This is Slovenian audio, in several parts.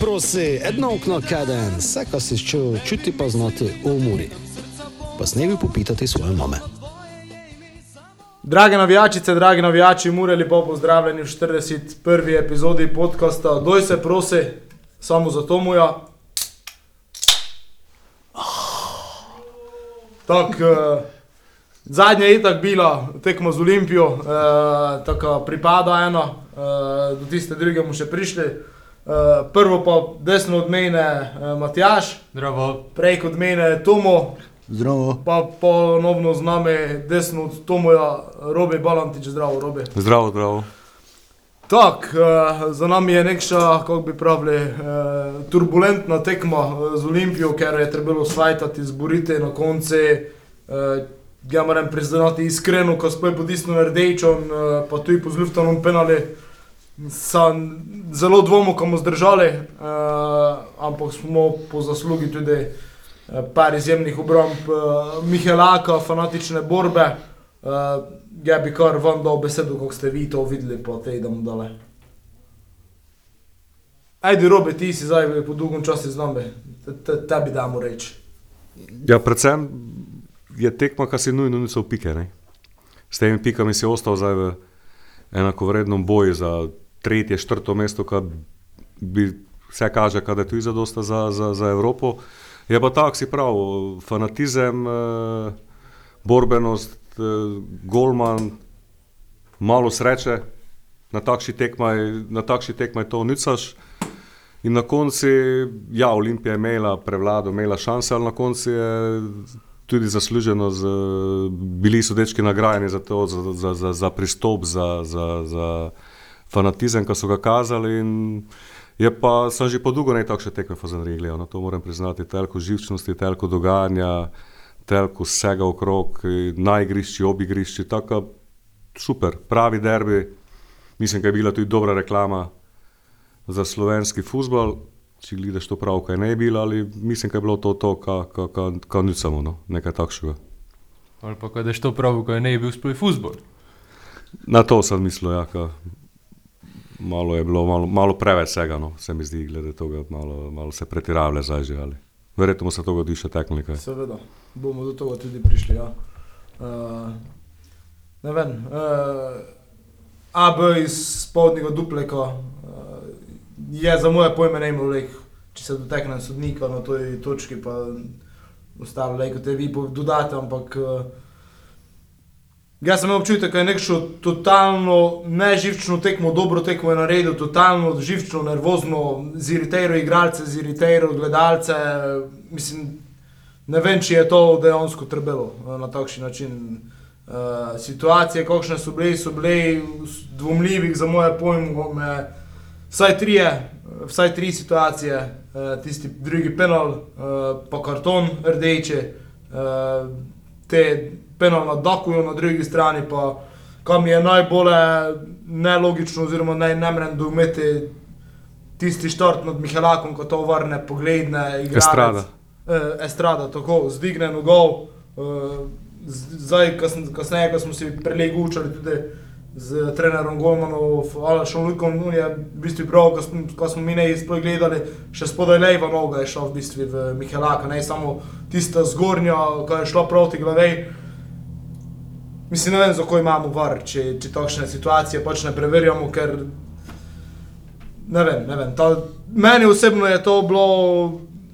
Prosi, edno okno kaden, vse, kar si čutil, čuti pa znati v umori. Pa snevi popitati svoje mame. Drage navijačice, dragi navijači, mure lepo pozdravljeni v 41. epizodi podcasta Doj se prosi, samo za to muja. Tako, uh, zadnja je tako bila, tekmo z Olimpijo, uh, tako pripada eno, uh, do tiste druge bomo še prišli. Uh, prvo pa desno od mene uh, Matjaš, Zdravo. prej od mene Tomo, Zdravo. pa ponovno z nami desno od Tomoja Robi Balantič, zdravo Robi. Zdravo, zdravo. Tak, uh, za nami je nekša, kako bi pravili, uh, turbulentna tekma z Olimpijo, ker je trebalo svajtati, zboriti na konci. Uh, ja moram priznati iskreno, ko smo potisnili rdečo, uh, pa tudi po zliftanom penali, sem zelo dvomil, ko bomo zdržali, uh, ampak smo po zaslugi tudi uh, par izjemnih obramb uh, Mihelaka, fanatične borbe. Uh, ja bi kar vam dal besedo, kako ste vi to videli, pa te idemo dale. Ajde, robe, ti si zdaj po dolgem času z nami, Te- te- tebi damo reči. Ja, predvsem je tekma, kar si nujno niso pike. Ne? S temi pikami si ostal zdaj v enakovrednem boju za tretje, četrto mesto, kar bi vse kaže, da je tu zadosta za, za, za Evropo. Je pa tako, si prav, fanatizem, eh, borbenost, eh, golman, malo sreče, na takšni tekmaj, na takšni tekmaj to nicaš. In na koncu, ja, Olimpija je imela prevlado, imela šanse, ali na koncu je tudi zasluženo, z, bili so dečki nagrajeni za to, za, za, za, za pristop, za, za, za fanatizem, ki so ga kazali. Je pa, sem že po dolgo ne takšne tekme Fazanrije gledal, no, to moram priznati, telko živčnosti, telko dogajanja, telko vsega okrog, na igrišči, ob igrišči, tako super, pravi derbi. Mislim, da je bila tudi dobra reklama za slovenski futbol, če gledaš to prav, kaj ne je bilo, ali mislim, da je bilo to, to kar ni samo, no, nekaj takšnega. Ali pa, da je to prav, ko je ne bil sploh futbol. Na to sem mislil, ja, ka, malo je bilo, malo, malo preveč vsega, no, se mi zdi, glede tega, malo, malo se pretiravlja zdaj že, ali. Verjetno se to godi še tekmo nekaj. Seveda, bomo do tega tudi prišli. Ja. Uh, ne vem, uh, AB iz spodnjega dupleka uh, je za moje pojme najbolj lek, če se doteknem sodnika na toj točki, pa ostalo leko te vi dodate, ampak uh, jaz sem imel občutek, da je nekšo totalno neživčno tekmo, dobro tekmo je naredil, totalno živčno, nervozno, ziritero igralce, ziritero gledalce, mislim, ne vem, če je to dejansko trebalo eh, na takšen način. Uh, situacije, kakšne so bile, so bile dvomljivih za moje pojme. Vsaj tri, vsaj tri situacije, uh, tisti drugi penal, uh, pa karton rdeče, uh, te penal nadakujo na drugi strani, pa kam je najbolj nelogično, oziroma naj ne morem doumeti tisti štart nad Mihelakom, ko to vrne, pogledne, igra. Estrada. Uh, estrada, tako, zdigne nogov. Uh, zdaj, kasn, kasneje, ko smo si prelegi učili tudi z trenerom Golmanom, ali še Lukom, no, je v bistvu prav, ko smo, ko smo mi ne izpoj gledali, še spodaj leva noga je šla v bistvu v Mihelaka, ne samo tista zgornja, ki je šla proti glavej. Mislim, ne vem, zakaj imamo var, če, če takšne situacije pač ne preverjamo, ker ne vem, ne vem. Ta, meni osebno je to bilo,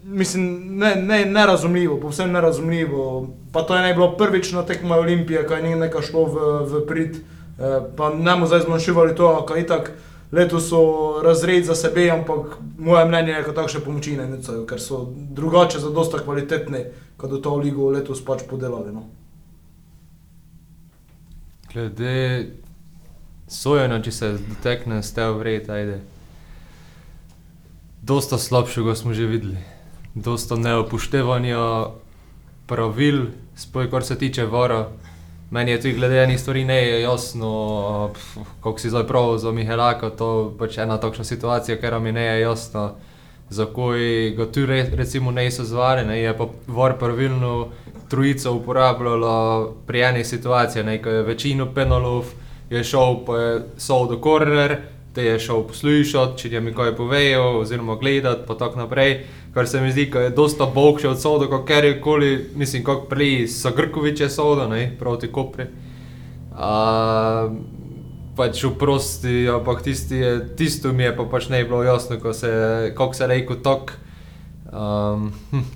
mislim, ne, ne, nerazumljivo, povsem nerazumljivo. Pa to je ne bilo prvič na tekmo Olimpije, kaj ni nekaj šlo v, v prid, eh, pa ne bomo zdaj zmanjševali to, kaj itak. Letos so razred za sebe, ampak moje mnenje je, da takšne pomoči ne nucajo, ker so drugače za dosta kvalitetni, kot v to ligo letos pač podelali. No. Glede sojenja, če se dotekne, ste vred, ajde. Dosta slabšega smo že videli, dosta neopuštevanja pravil, spoj, kar se tiče vara. Meni je tudi glede enih stvari ne je jasno, kako si zdaj prav za Mihelaka, to pač ena takšna situacija, ker mi ne je jasno, zakaj ga tu re, recimo ne so zvali, ne je pa var pravilno trojica uporabljala pri eni situaciji, ne, ko je večino penalov je šel, pa je sol do korner, te je šel poslušati, če mi kaj povejo, oziroma gledati, pa tako naprej. Kar se mi zdi, da je dosta boljše od soda, kot kjerkoli, mislim, kot prej so Grkoviče soda, ne, proti Kopri. Uh, pač vprosti, ampak tisti je, tisto mi je pa pač ne bilo jasno, ko se, kako se rekel tok. Um, hm,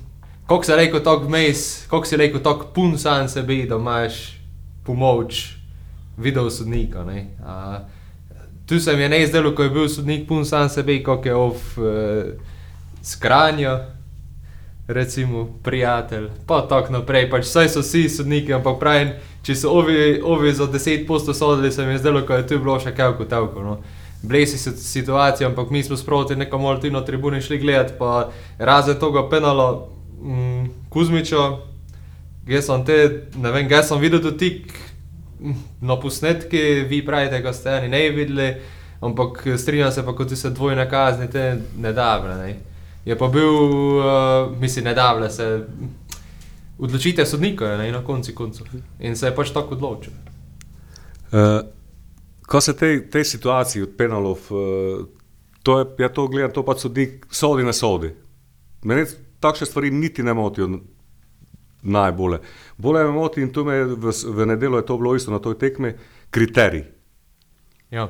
kako se rekel tok vmes, kako se rekel tok pun sam sebi, da imaš pomoč video sodnika. Ne. Uh, tu se mi je ne izdelo, ko je bil sodnik pun sam sebi, kako je ov uh, skranja. Recimo, prijatelj, pa tako naprej. Pač vse so vsi sodniki, ampak pravim, če so ovi, ovi za 10 postov sodili, se mi je zdelo, da je tu bilo še kaj kot tako. No. Blesi se situacija, ampak mi smo sproti neko maltino tribune šli gledati, pa razen tega penala mm, Kuzmiča, jaz sem te, ne vem, jaz sem videl dotik mm, na posnetki, vi pravite, da ste eni ne videli, ampak strinjam se pa, kot se dvojne kazni, te ne da, ne. Je pa bil, uh, mislim, ne da, se odločitev sodnika je na koncu koncev. In se je pač tako odločil. Uh, ko se tej, tej situaciji od penalov, uh, to je, ja to gledam, to pač sodnik sodi na sodi. Mene takšne stvari niti ne motijo najbolje. Bolje me moti in tu me v, v nedelo je to bilo isto na toj tekmi, kriterij. Ja.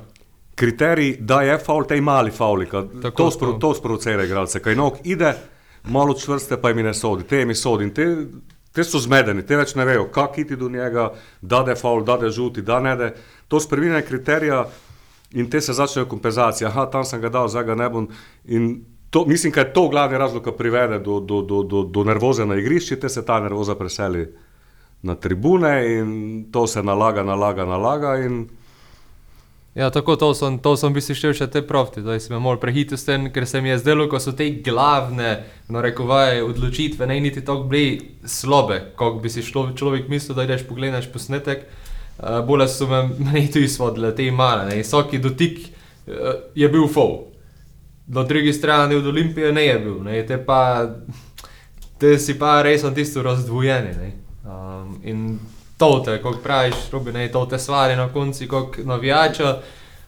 Kriterij, da je faul, tej mali fauli, to, spro, to sprovocira igralce, kaj nog ide, malo čvrste pa jim ne sodi, te jim sodi in te Te so zmedeni, te več ne vejo, kako iti do njega, da je faul, da je žuti, da ne da. To spremenja kriterija in te se začnejo kompenzacije. Aha, tam sem ga dal, zdaj ga ne bom. In to, mislim, da je to glavni razlog, ki privede do, do, do, do, do nervoze na igrišču, te se ta nervoza preseli na tribune in to se nalaga, nalaga, nalaga. In, Ja, tako to sem, to sem bi si šel še te profti, da sem imel prehitro s tem, ker se mi je zdelo, ko so te glavne, no rekovaj, odločitve, ne niti tako bili slabe, kot bi si šlo, človek mislil, da ideš pogledaš posnetek, uh, bolje so me meni tu izvodile, te male, ne, vsaki dotik uh, je bil fol. Do druge strani od Olimpije ne je bil, ne, te pa, te si pa res na tisto razdvojeni, ne. Um, in to te, kot praviš, robi ne to te stvari na konci, kot navijača.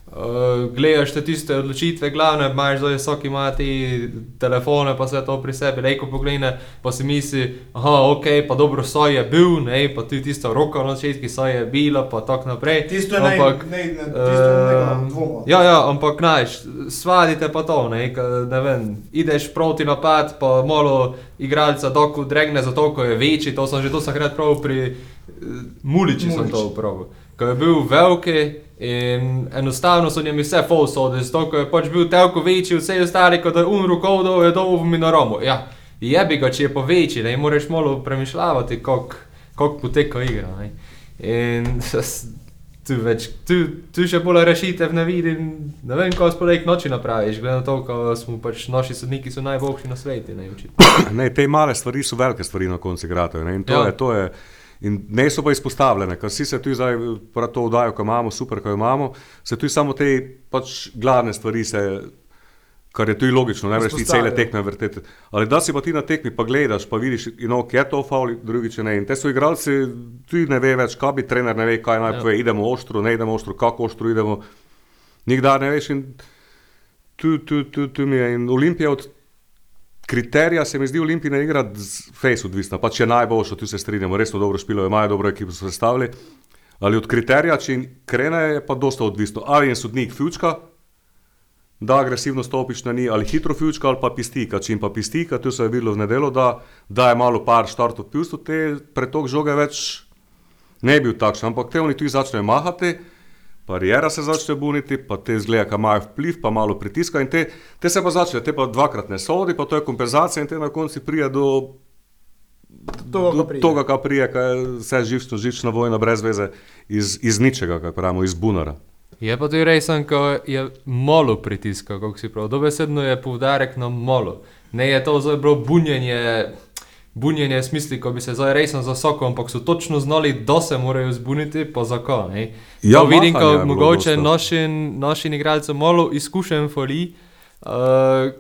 Uh, gledaš te tiste odločitve, glavne, imaš zdaj vsak ima ti telefone, pa vse to pri sebi, reko pogleda, pa si misli, aha, ok, pa dobro, so je bil, ne, pa tudi tista roka na začetku, so je bila, pa tako naprej. Tisto je ampak, ne, ne, ne, tisto je dvomo. Ja, ja, ampak znaš, svadite pa to, ne, ne vem, ideš proti napad, pa malo igralca doku dregne, zato ko je večji, to sem že to sakrat prav pri Muliči sem to upravil. Ko je bil veliki in enostavno so njemi vse falsode, zato ko je pač bil telko večji, vse ostali, kot da je umro kovdo, je dol v minoromu. Ja, je bi ga, če je pa večji, ne moreš malo premišljati, kako poteka igra. Ne. In tu, več, tu, tu še bolj rešitev ne vidim, ne vem, kako spodaj noči napraviš, glede na to, ko smo pač naši sodniki so najboljši na svetu. Ne, ne, te male stvari so velike stvari na koncu igrate. In to ja. je. To je In ne so pa izpostavljene, ker vsi se tu zdaj prav to vdajo, ko imamo, super, ko imamo, se tu samo te pač glavne stvari, se, kar je tu logično, ne veš ti cele tekme vrteti. Ali da si pa ti na tekmi, pa gledaš, pa vidiš, ino, kje je to faul, drugič ne. In te so igralci, tu ne ve več, kaj bi trener ne ve, kaj naj ja. pove, idemo ostro, ne idemo ostro, kako ostro idemo. Nikdar ne veš in tu, tu, tu, tu mi je. In Olimpija od kriterija se mi zdi Olimpijina igra z face odvisna, pa če je najboljša, tu se strinjamo, res so dobro špilo, imajo dobro ekipo so sestavili. Ali od kriterija, če krene, je pa dosta odvisno. Ali je sodnik fučka, da agresivno stopiš na njih, ali hitro fučka, ali pa pistika. Če jim pa pistika, tu se je videlo v nedelo, da, da je malo par štartov pivstv, te pretok žoge več ne bi bil takšen, ampak te oni tu začnejo mahati barijera se začne buniti, pa te zgleda, da imajo vpliv, pa malo pritiska in te, te se pa začne, te pa dvakrat ne sodi, pa to je kompenzacija in te na koncu prija do tega, kar prije, kar je vse živčno, žična vojna brez veze iz, iz ničega, kaj pravimo, iz bunara. Je pa tudi res, da je malo pritiska, kako si prav. Dobesedno je poudarek na malo. Ne je to zelo bunjenje bunjenje smisli, ko bi se zdaj resno zasoko, ampak so točno znali, da se morajo zbuniti, pa zakon. Ja, vidim, da mogoče naši igralci malo izkušen foli. Uh,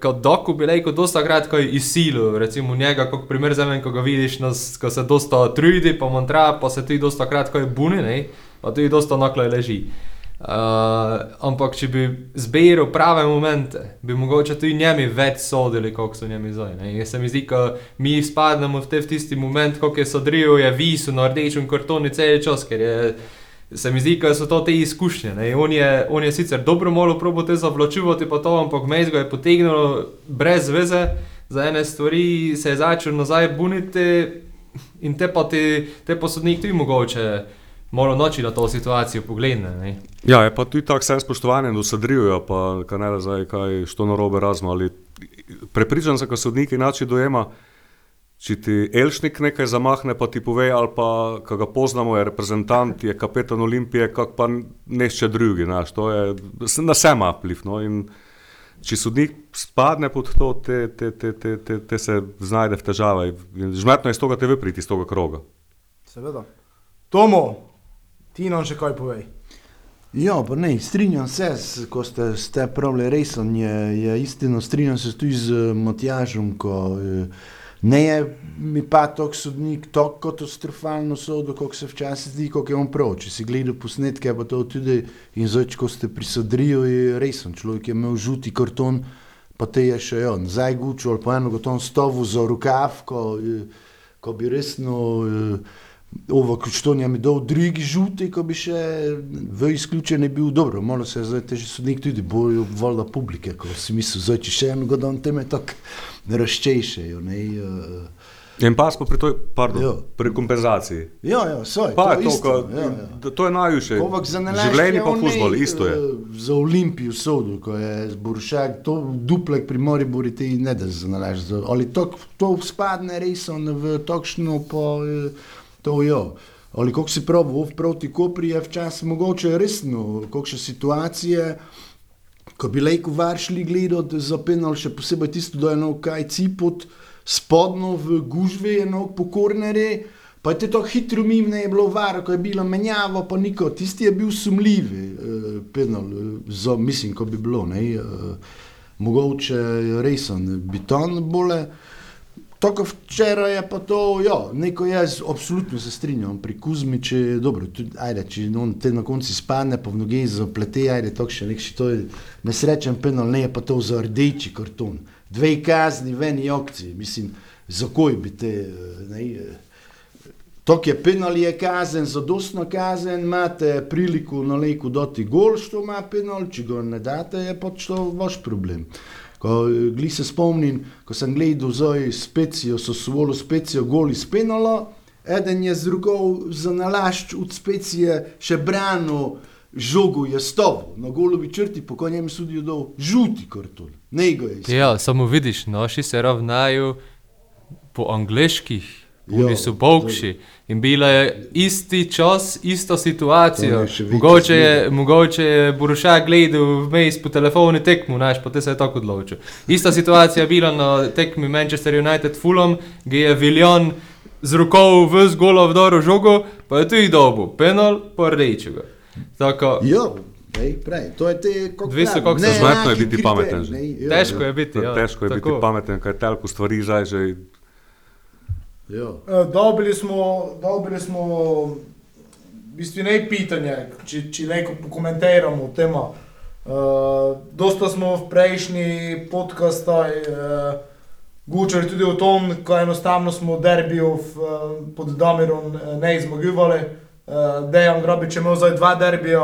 kot doku bi rekel, dosta krat, ko je izsilil, recimo njega, kot primer zemljen, ko ga vidiš, nas, ko se dosta trudi, pa montra, pa se tudi dosta krat, ko je buni, ne? pa tudi dosta naklo leži. Uh, ampak če bi zbiral prave momente, bi mogoče tudi njemi več sodili, kot so njemi zdaj. Jaz se mi zdi, da mi spadnemo v, te, v tisti moment, ko je sodril, je visu na rdečem kartonu cel čas, ker je, se mi zdi, da so to te izkušnje. ne. On je, on je sicer dobro malo probo te zavlačuvati, pa to, ampak mej ga je potegnilo brez veze, za ene stvari se je začel nazaj buniti in te pa ti, te pa sodnik tudi mogoče malo noči na to situacijo pogledne. ne. Ja, je pa tudi tako vse spoštovanje do sadrijo, pa kaj ne da zdaj, kaj što narobe razmo. Ali prepričan sem, da sodnik inače dojema, če ti Elšnik nekaj zamahne, pa ti pove, ali pa, ko ga poznamo, je reprezentant, je kapetan Olimpije, kak pa nešče drugi, znaš, to je na vse ima vpliv. No, in če sodnik spadne pod to, te, te, te, te, te, te se znajde v težave. In Žmetno je iz tega te priti, iz tega kroga. Seveda. Tomo, ti nam še kaj povej. Ja, pa ne, strinjam se, s- ko ste, ste pravili, res on je, je istino, strinjam se tudi z Matjažem, ko eh, ne je mi pa tok sodnik tako katastrofalno sodel, kot se včasih zdi, kot je on prav. Če si gledal posnetke, pa to tudi in zdaj, ko ste pri Sadriju, je res on človek je imel žuti karton, pa te je še jo, nazaj gučil ali pa eno gotovo stovu za rukav, ko, eh, ko bi resno eh, Ovo, što njem je dal drugi žuti, ko bi še v izključen je bil dobro. Malo se je zdaj teži sodnik tudi bojo voljda publike, ko si mislil, zdaj če še eno godon teme tako razčejšejo. Ne, uh, In pa pri, toj, pardon, Ja. pri kompenzaciji. ja, ja, soj, Pa je to, isto, ko, ja, ja. da- to je najviše. Ampak za nalašč Življenje je pa futbol, isto je. eh, Za Olimpijo sodu, ko je Borušak, to duplek pri Moribori ti ne da za za- Ali to, to spadne res on v tokšno po eh, to jo. Ali kako si prav, v proti Kopri je včasih mogoče resno, kakšne situacije, ko bi lejko varšli gledati za penal, še posebej tisto, da je eno kaj cipot, spodno v gužvi je eno pokornere, pa je to hitro mimo, ne je bilo varo, ko je bilo menjavo, pa niko, tisti je bil sumljivi, eh, penal, eh, za, mislim, ko bi bilo, ne, eh, mogoče resen, biton bole. Tako včeraj je pa to, ja, neko jaz absolutno se strinjam, pri Kuzmi, če je dobro, tudi, ajde, če on te na koncu spadne, pa v noge zaplete, ajde, to še nek še to je nesrečen penal, ne je pa to za rdeči karton. Dve kazni, v eni akciji, mislim, za koj bi te, eh, ne, eh, To, ki je penal, je kazen, zadostno kazen, imate priliko na leku doti gol, što ima penal, če ga ne date, je pač to vaš problem. Ko eh, gli se spomnim, ko sem gledal zdaj specijo, so svolo specijo gol iz penala, eden je z rokov za nalašč od specije še branil, žogo je stov, na golovi črti, po konjem sudijo dol žuti karton, ne ga je. Ja, samo vidiš, naši se ravnajo po angliških. Oni Ja, so bogši in bila je isti čas, ista situacija. Mogoče je, mogoče je Borušak gledal vmes po telefonu tekmu, znaš, pa te se je tako odločil. Ista situacija je bila na tekmi Manchester United Fulham, ki je Viljon z rokov v zgolo vdoro žogo, pa je tudi dobo, penal pa rdečega. Tako, Ja, ej, prej, to je te, kako so neenaki zmetno je biti pameten že. ne, ja, težko je biti. Ja, Težko je tako. biti pameten, kaj telko stvari zdaj že. Ja. Eh, Dobili smo, dobili smo v bistvu ne pitanje, če, če neko pokomentiramo tema. Uh, dosta smo v prejšnji podkastu uh, govorili tudi o tom, kako enostavno smo v derbiju v, uh, pod Damirom ne izmagovali. Uh, Dejan Grabič je imel zdaj dva derbija,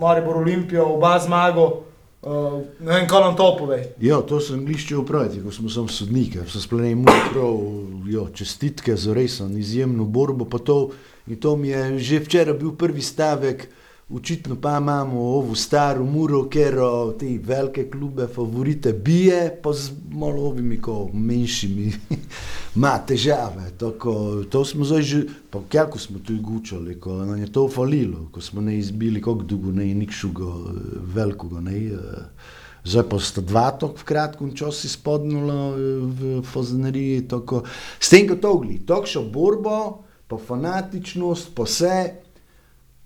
Maribor Olimpijo, oba zmago. Uh, ne vem, kaj nam to pove. ja, to sem glišče upraviti, ko smo sam sodniki, so splenili mu prav, jo, čestitke za res izjemno borbo, pa to, in to mi je že včeraj bil prvi stavek, očitno pa imamo ovo staro muro, ker te velike klube favorite bije, pa z malo ovimi, ko manjšimi, ima težave. Tako, to smo zdaj že, pa kako smo tu gučali, ko nam je to falilo, ko smo ne izbili, kako dolgo ne nikšugo velikega, ne. eh, Zdaj pa sta dva tako v kratkem času spodnula v Fozaneriji. tako. S tem, ko to gli, takšno borbo, pa fanatičnost, pa vse,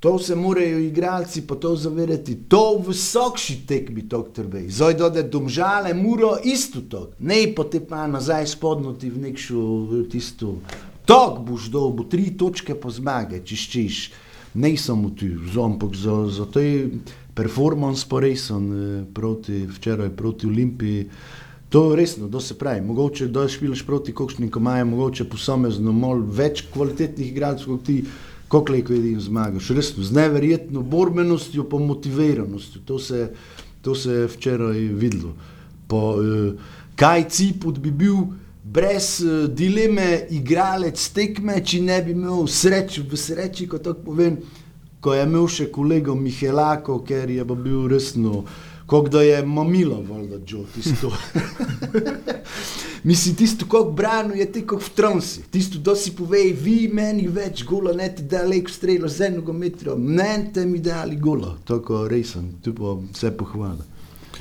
to se morajo igralci pa to zavedati. To v vsakši tekmi to trbe. Zdaj dode domžale, muro isto to. Ne pa te pa nazaj spodnuti v nekšo tisto. Tok boš bo tri točke po zmage, če ščiš. Ne samo tu, ampak za, za te performance pa resen eh, proti, včeraj proti Olimpiji. To je resno, da se pravi. Mogoče da špilaš proti kakšnim, ko imajo mogoče posamezno malo več kvalitetnih igralcev kot ti, kako lejko vidim zmagaš. Resno, z neverjetno borbenostjo, pa motiviranostjo. To se, to se je včeraj videlo. Pa, eh, kaj Ciput bi bil brez eh, dileme igralec tekme, če ne bi imel srečo v sreči, ko tako povem, ko je imel še kolego Mihelako, ker je pa bil resno. Kot da je mamilo, valjda, Joe, tisto. Mislim, tisto, kako brano je, ti kot v transi. Tisto, da si povej, vi meni več gola, ne ti da lek strelo z enega metra, meni te mi dali gola. Tako resen, tu pa vse pohvala.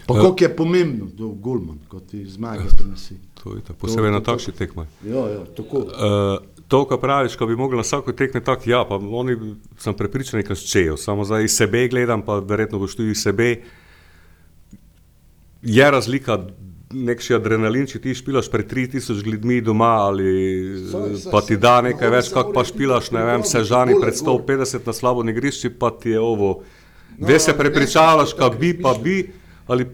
Pa Ja. koliko je pomembno, da je golman, kot ti zmaga prinesi. To je tako, posebej na takšni tekmi. Ja, ja, tako. Uh, to, kar praviš, ko bi mogli na vsako tekme tako, ja, pa oni sem prepričan, da ščejo, samo zdaj iz sebe gledam, pa verjetno boš tudi sebe. Je razlika, nek še adrenalin, če ti špilaš pred 3000 ljudmi doma ali Saj, saj, pa ti da nekaj več, se kako pa špilaš, ne vem, sežani gole, pred gole. 150 na slabo igrišči, pa ti je ovo. No, Ve se prepričavaš, kako bi, pa bi, ali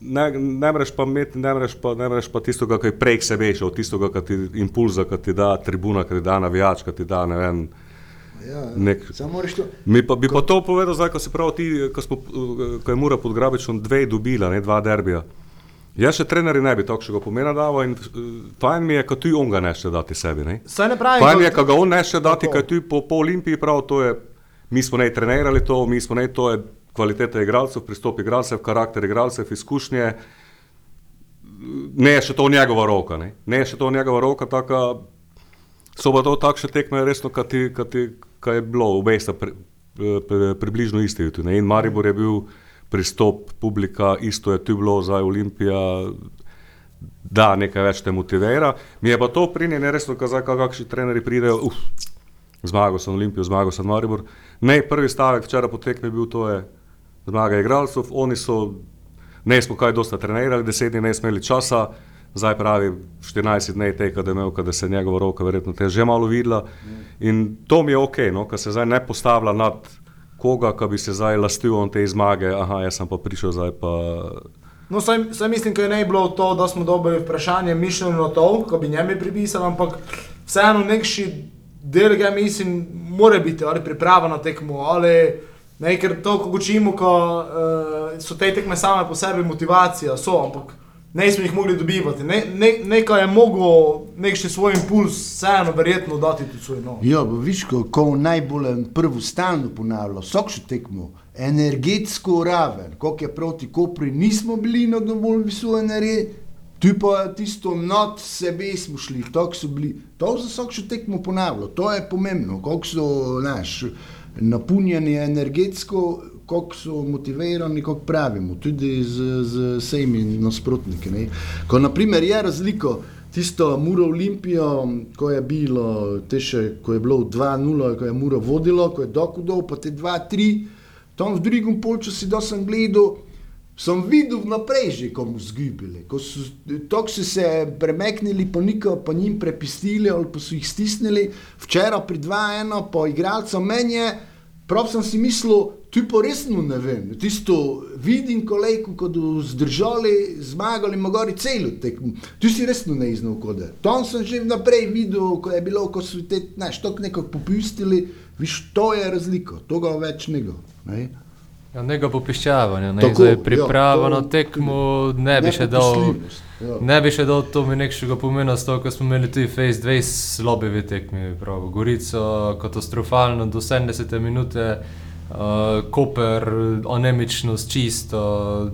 ne, ne moreš pa imeti, ne moreš pa, ne moreš pa tistega, ki je prej k sebi šel, tistega, ki ti impulza, ki ti da tribuna, ki ti da navijač, ki ti da ne vem. Ja, Nek- to. Mi pa, bi pa to povedal, zdaj, ko se pravi, ti, ko, smo, eh, ko je Mura pod Grabičem dve dobila, ne dva derbija. Jaz še trenerji ne bi takšnega pomena dal in eh, fajn mi je, ko ti on ga neše dati sebi. Ne? Saj ne pravim, Fajn je, ko ga on neše dati, Tako. kaj ti po, po Olimpiji prav, to je, mi smo ne trenirali to, mi smo ne, to je kvaliteta igralcev, pristop igralcev, karakter igralcev, izkušnje. Ne je še to njegova roka, ne, ne je še to njegova roka, taka, so pa to takšne tekme resno, kad ti, kad ti, kad je bilo, obe sta pri, pri, približno isti. tu, Ne? In Maribor je bil pristop publika, isto je tu bilo za Olimpija, da nekaj več te motivira. Mi je pa to pri njej neresno, kazaj, kakšni trenerji pridejo, uf, zmagal sem Olimpijo, zmagal sem Maribor. Ne, prvi stavek včeraj po tekmi je bil to je zmaga igralcev, oni so, ne smo kaj dosta trenirali, deset dni ne smo imeli časa, zdaj pravi 14 dni tega, da je imel, da se je njegova roka verjetno te že malo videla. In to mi je ok, no, ker se zdaj ne postavlja nad koga, ki bi se zdaj lastil te zmage, aha, jaz sem pa prišel zdaj pa. No, saj, saj mislim, da je ne bilo to, da smo dobili vprašanje mišljeno to, ko bi njemi pripisali, ampak vseeno nekši del ga mislim, mora biti ali priprava na tekmo, ali ne, ker to, ko učimo, ko uh, so te tekme same po sebi motivacija, so, ampak ne smo jih mogli dobivati. Ne, ne, nekaj je mogel, nekši svoj impuls, vseeno verjetno dati tudi svoj nov. Ja, bo viš, ko, ko najbolj prvo stalno ponavlja, vsakšo tekmo, energetsko raven, koliko je proti Kopri, nismo bili na dovolj visoki red, tu pa tisto not sebe smo šli, tako so bili. To za vsakšo tekmo ponavlja, to je pomembno, koliko so naš napunjeni energetsko, koliko so motivirani, kako pravimo, tudi z, z vsemi nasprotniki. ne. Ko naprimer je razliko, tisto Muro Olimpijo, ko je bilo, še, ko je bilo 2-0, ko je Muro vodilo, ko je dokudov, pa te 2-3, tam v drugem polčasu, da sem gledal, sem videl vnaprej že, ko mu zgubili. Ko so, tako so se premeknili, pa niko pa njim prepistili ali pa so jih stisnili. Včeraj pri 2-1, po igralcu meni je, prav sem si mislil, tu pa resno ne vem. Tisto vidim kolejko, ko bodo zdržali, zmagali, mogori celo tekmo. Tu si resno ne iznal kode. Tam sem že vnaprej videl, ko je bilo, ko so te, znaš, tako nekako popustili, viš, to je razliko, to ga več nego. Ne? Ja, Nega popiščavanja, ne Tako, zdaj ja, priprava to- na tekmo, ne bi še dal. Ja. Ne bi še dal to mi nekšega pomena, s to, ko smo imeli tudi Face 2 slabe tekme, prav. Gorico katastrofalno do 70 minute, uh, Koper, anemičnost čisto,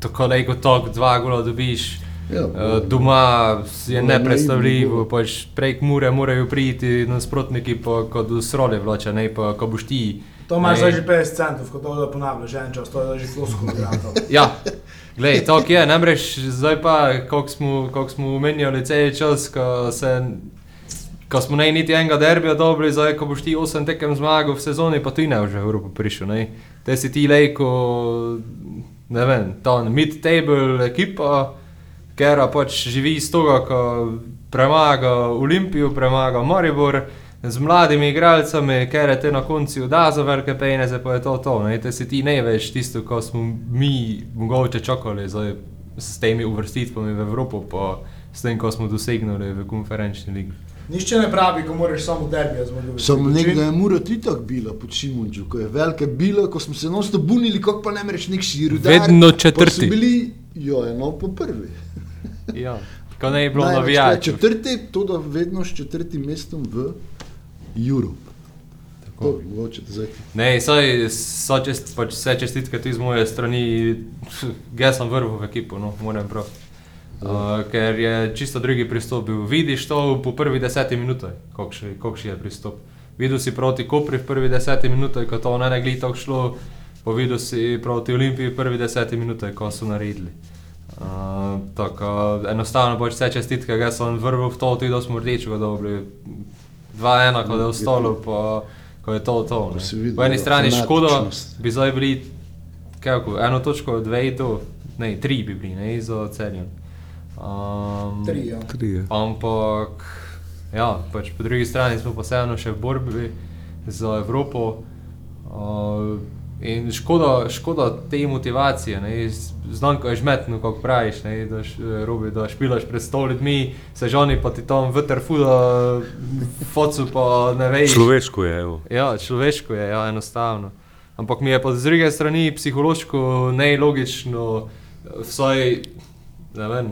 tako lejko tok, dva gola dobiš. Ja, Uh, doma je nepredstavljivo, pač prek mure morajo priti nasprotniki, pa kot srole vlače, ne pa ko boš ti. To imaš zdaj že 50 centov, ko to da ponavljaš, že en čas, to je že flosko. Ja, glej, tako je, ne mreš, zdaj pa, kako smo, koliko smo omenjali cel čas, ko, se, ko smo ne niti enega derbija dobili, zdaj ko boš ti 8 tekem zmagal v sezoni, pa ti ne boš v Evropo prišel. Ne? Te si ti lejko, ne vem, ta mid-table ekipa, ker pač živi iz tega, ko premaga Olimpijo, premaga Maribor, z mladimi igralcami, ker te na koncu da za velike peneze, pa je to to. Ne? Te si ti ne veš tisto, ko smo mi mogoče čakali zdaj, s temi uvrstitvami v Evropo, pa s tem, ko smo dosegnili v konferenčni ligi. Nišče ne pravi, ko moraš samo derbija zmagati. Samo nekdo je mora tudi tako bilo pod Šimunču, ko je velike bilo, ko smo se nosto bunili, kako pa ne mereš nek širudar. Vedno četrti. bili, jo, eno po prvi. Ja. Ko ne je bilo Največkrat navijačev. Četrti, to da vedno s četrtim mestom v mogoče zdaj. Ne, saj so čest, pač vse čestitke tudi z moje strani, jaz sem vrhu v ekipo, no, moram prav. Uh, ker je čisto drugi pristop bil. Vidiš to po prvi deseti minuti, kakšen je pristop. Videl si proti Kopri v prvi deseti minuti, ko to ne glede tako šlo, pa videl si proti Olimpiji v prvi deseti minuti, ko so naredili. Uh, tako, enostavno pač vse čestitke, jaz sem vrvel v to, tudi da smo rdečega dobili. 2-1, ko je ostalo, pa ko je to to. Po eni strani škoda, fanatičnost. bi zdaj bili kako, eno točko, dve do, ne, tri bi bili, ne, za Celjem. Um, Tri, ja. Trije. Ampak, ja, pač po drugi strani smo pa vseeno še v borbi za Evropo. Uh, in škoda, škoda te motivacije, ne, znam, ko je žmetno, kako praviš, ne, da, š, robi, da špilaš pred sto ljudmi, se žoni pa ti tam veter fuda, focu pa ne veš. Človeško je, evo. Ja, človeško je, ja, enostavno. Ampak mi je pa z druge strani psihološko nelogično, vsaj, ne vem,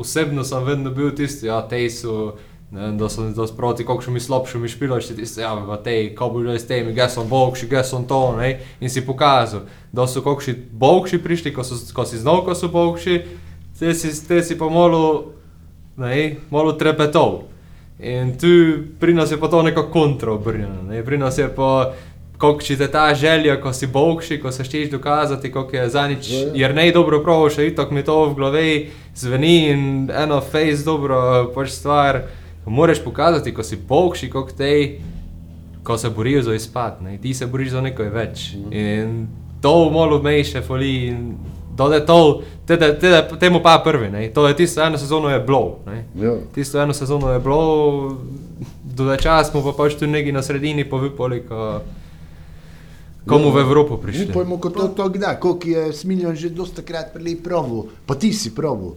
osebno sem vedno bil tisti, ja, te so, ne da sem da sproti, kako mi slabše mi špilaš, ti tisti, ja, pa te, ko bo že s temi, ga sem bogši, ga sem to, ne, in si pokazal, da so kakšni bogši prišli, ko, so, ko si znal, ko so bogši, te si, te si pa malo, ne, malo trepetov. In tu pri nas je pa to nekako kontraobrnjeno. Ne? Pri nas je pa, kako če te ta želja, ko si bogši, ko se šteješ dokazati, kako je za nič, Ja, ja. jer ne dobro prav, še itak mi to v glavi zveni in eno face dobro pač stvar. Moraš pokazati, ko si bogši, kako te, ko se borijo za izpad, ne? ti se boriš za nekaj več. In to malo mej še foli. in To je to, tede, tede, temu pa prvi, ne? to je tisto eno sezono je bilo. ne. Ja. Tisto eno sezono je bilo, do časa smo pa pač tu neki na sredini, pa vipoli, ko, komu v Evropo prišli. Upajmo, ko to, to gda, koliko je Smiljan že dosta krat prej proval, pa ti si proval.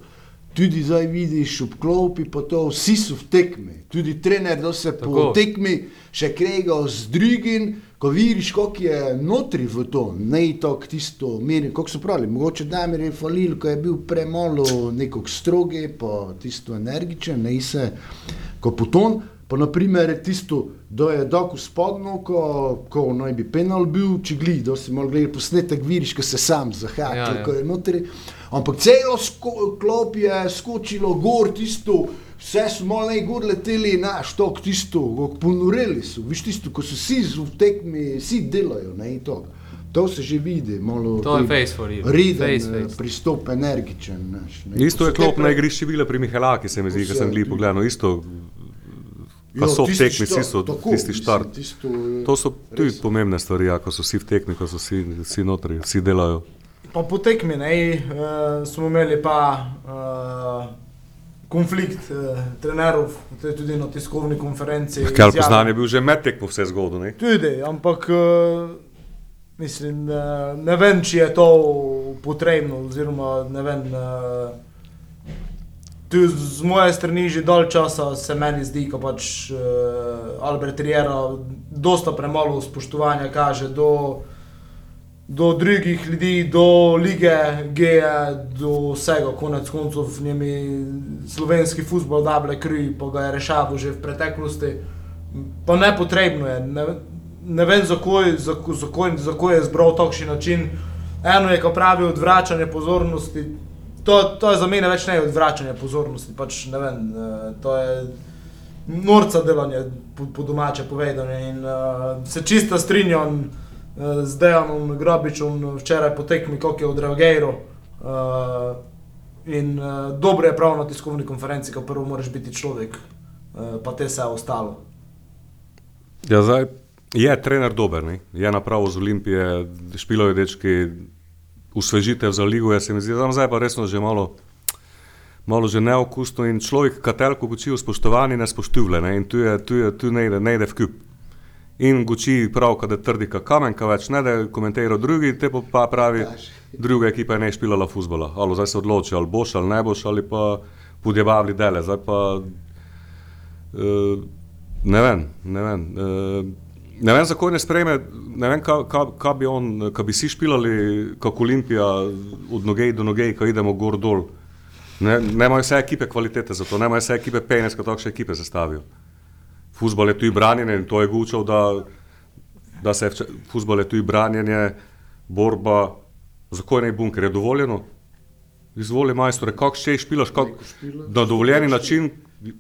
Tudi zdaj vidiš v klopi, pa to vsi so v tekmi. Tudi trener, da se po tekmi še kregal z drugim, ko vidiš, koliko je notri v to, ne to tisto meri, kako so pravili. Mogoče Damir je falil, ko je bil premalo nekog stroge, pa tisto energičen, ne se, ko poton. Pa naprimer tisto, da je dok spodno, ko, ko naj bi penal bil, če gledi, da si mal gledal posnetek, vidiš, ko se sam zahakal, Ja, ja, ja. ko je notri. Ampak celo sko, klop je skočilo gor, tisto, vse malo naj gor leteli, naš tok, tisto, kako ponoreli so, viš tisto, ko so vsi v tekmi, vsi delajo, ne in to. To se že vidi, malo To je te- face for you. Reden Face, eh, face. pristop, energičen. Naš, ne. Isto Ko je klop pre- na igrišču bila pri Mihelaki, se mi zdi, ko sem gledal tudi. pogledal. Isto, pa Ja, so tisti tekmi, štart, vsi so tako, tisti mislim, štart. tisto je- To so tudi res. pomembne stvari, ja, ko so vsi v tekmi, ko so vsi, vsi notri, vsi delajo. Pa po tekmi ne, uh, smo imeli pa uh, konflikt uh, trenerov, tudi na tiskovni konferenci. Ker poznan je bil že med tekmo vse zgodno. ne? Tudi, ampak uh, mislim, uh, ne vem, če je to potrebno, oziroma ne vem. Uh, Tu z moje strani že dol časa se meni zdi, da pač uh, Albert Riera dosta premalo spoštovanja kaže do, do drugih ljudi, do lige, geje, do vsega, konec koncev v njemi slovenski futbol dable kri, pa ga je rešaval že v preteklosti. Pa nepotrebno je, ne, ne vem, zakaj za, za, za, za je izbral takšen način. Eno je, ko pravi, odvračanje pozornosti. To, to je za mene več ne odvračanje pozornosti, pač ne vem, eh, to je norca delanje, po, po domače povedano. In uh, se čisto strinjam uh, z Dejanom Grobičem včeraj po tekmi, kako je odreagiral. Uh, in uh, dobro je prav na tiskovni konferenci, ko prvo moraš biti človek, uh, pa te vse ostalo. Ja, zdaj, je trener dober, ne? je napravo z Olimpije, špilajo dečki, usvežitev za ligo, se mi zdi, tam zdaj pa resno že malo malo že neokusno in človek, ki telko guči v spoštovanju, ne spoštuje, in tu je, tu je, tu ne ide, ne ide v kup. In guči prav, da trdi ka kamen, ka več ne da komentira drugi, te pa, pravi, druga ekipa je ne špilala futbola. Ali zdaj se odloči, ali boš ali ne boš, ali pa podjebavli dele. Zdaj pa, uh, ne vem, ne vem. Uh, ne vem, zakaj ne sprejme, ne vem, kaj ka, ka bi on, kaj bi si špilali, kako Olimpija od noge do noge, ko idemo gor dol. Ne, imajo vse ekipe kvalitete za to, ne imajo vse ekipe penes, kot takšne ekipe sestavijo. Fusbol je tu branjenje in to je gučal, da, da se je fusbol je tu branjenje, borba, zakaj ne bunker, je dovoljeno. Izvoli majstore, kako še špilaš, kak, na dovoljeni način,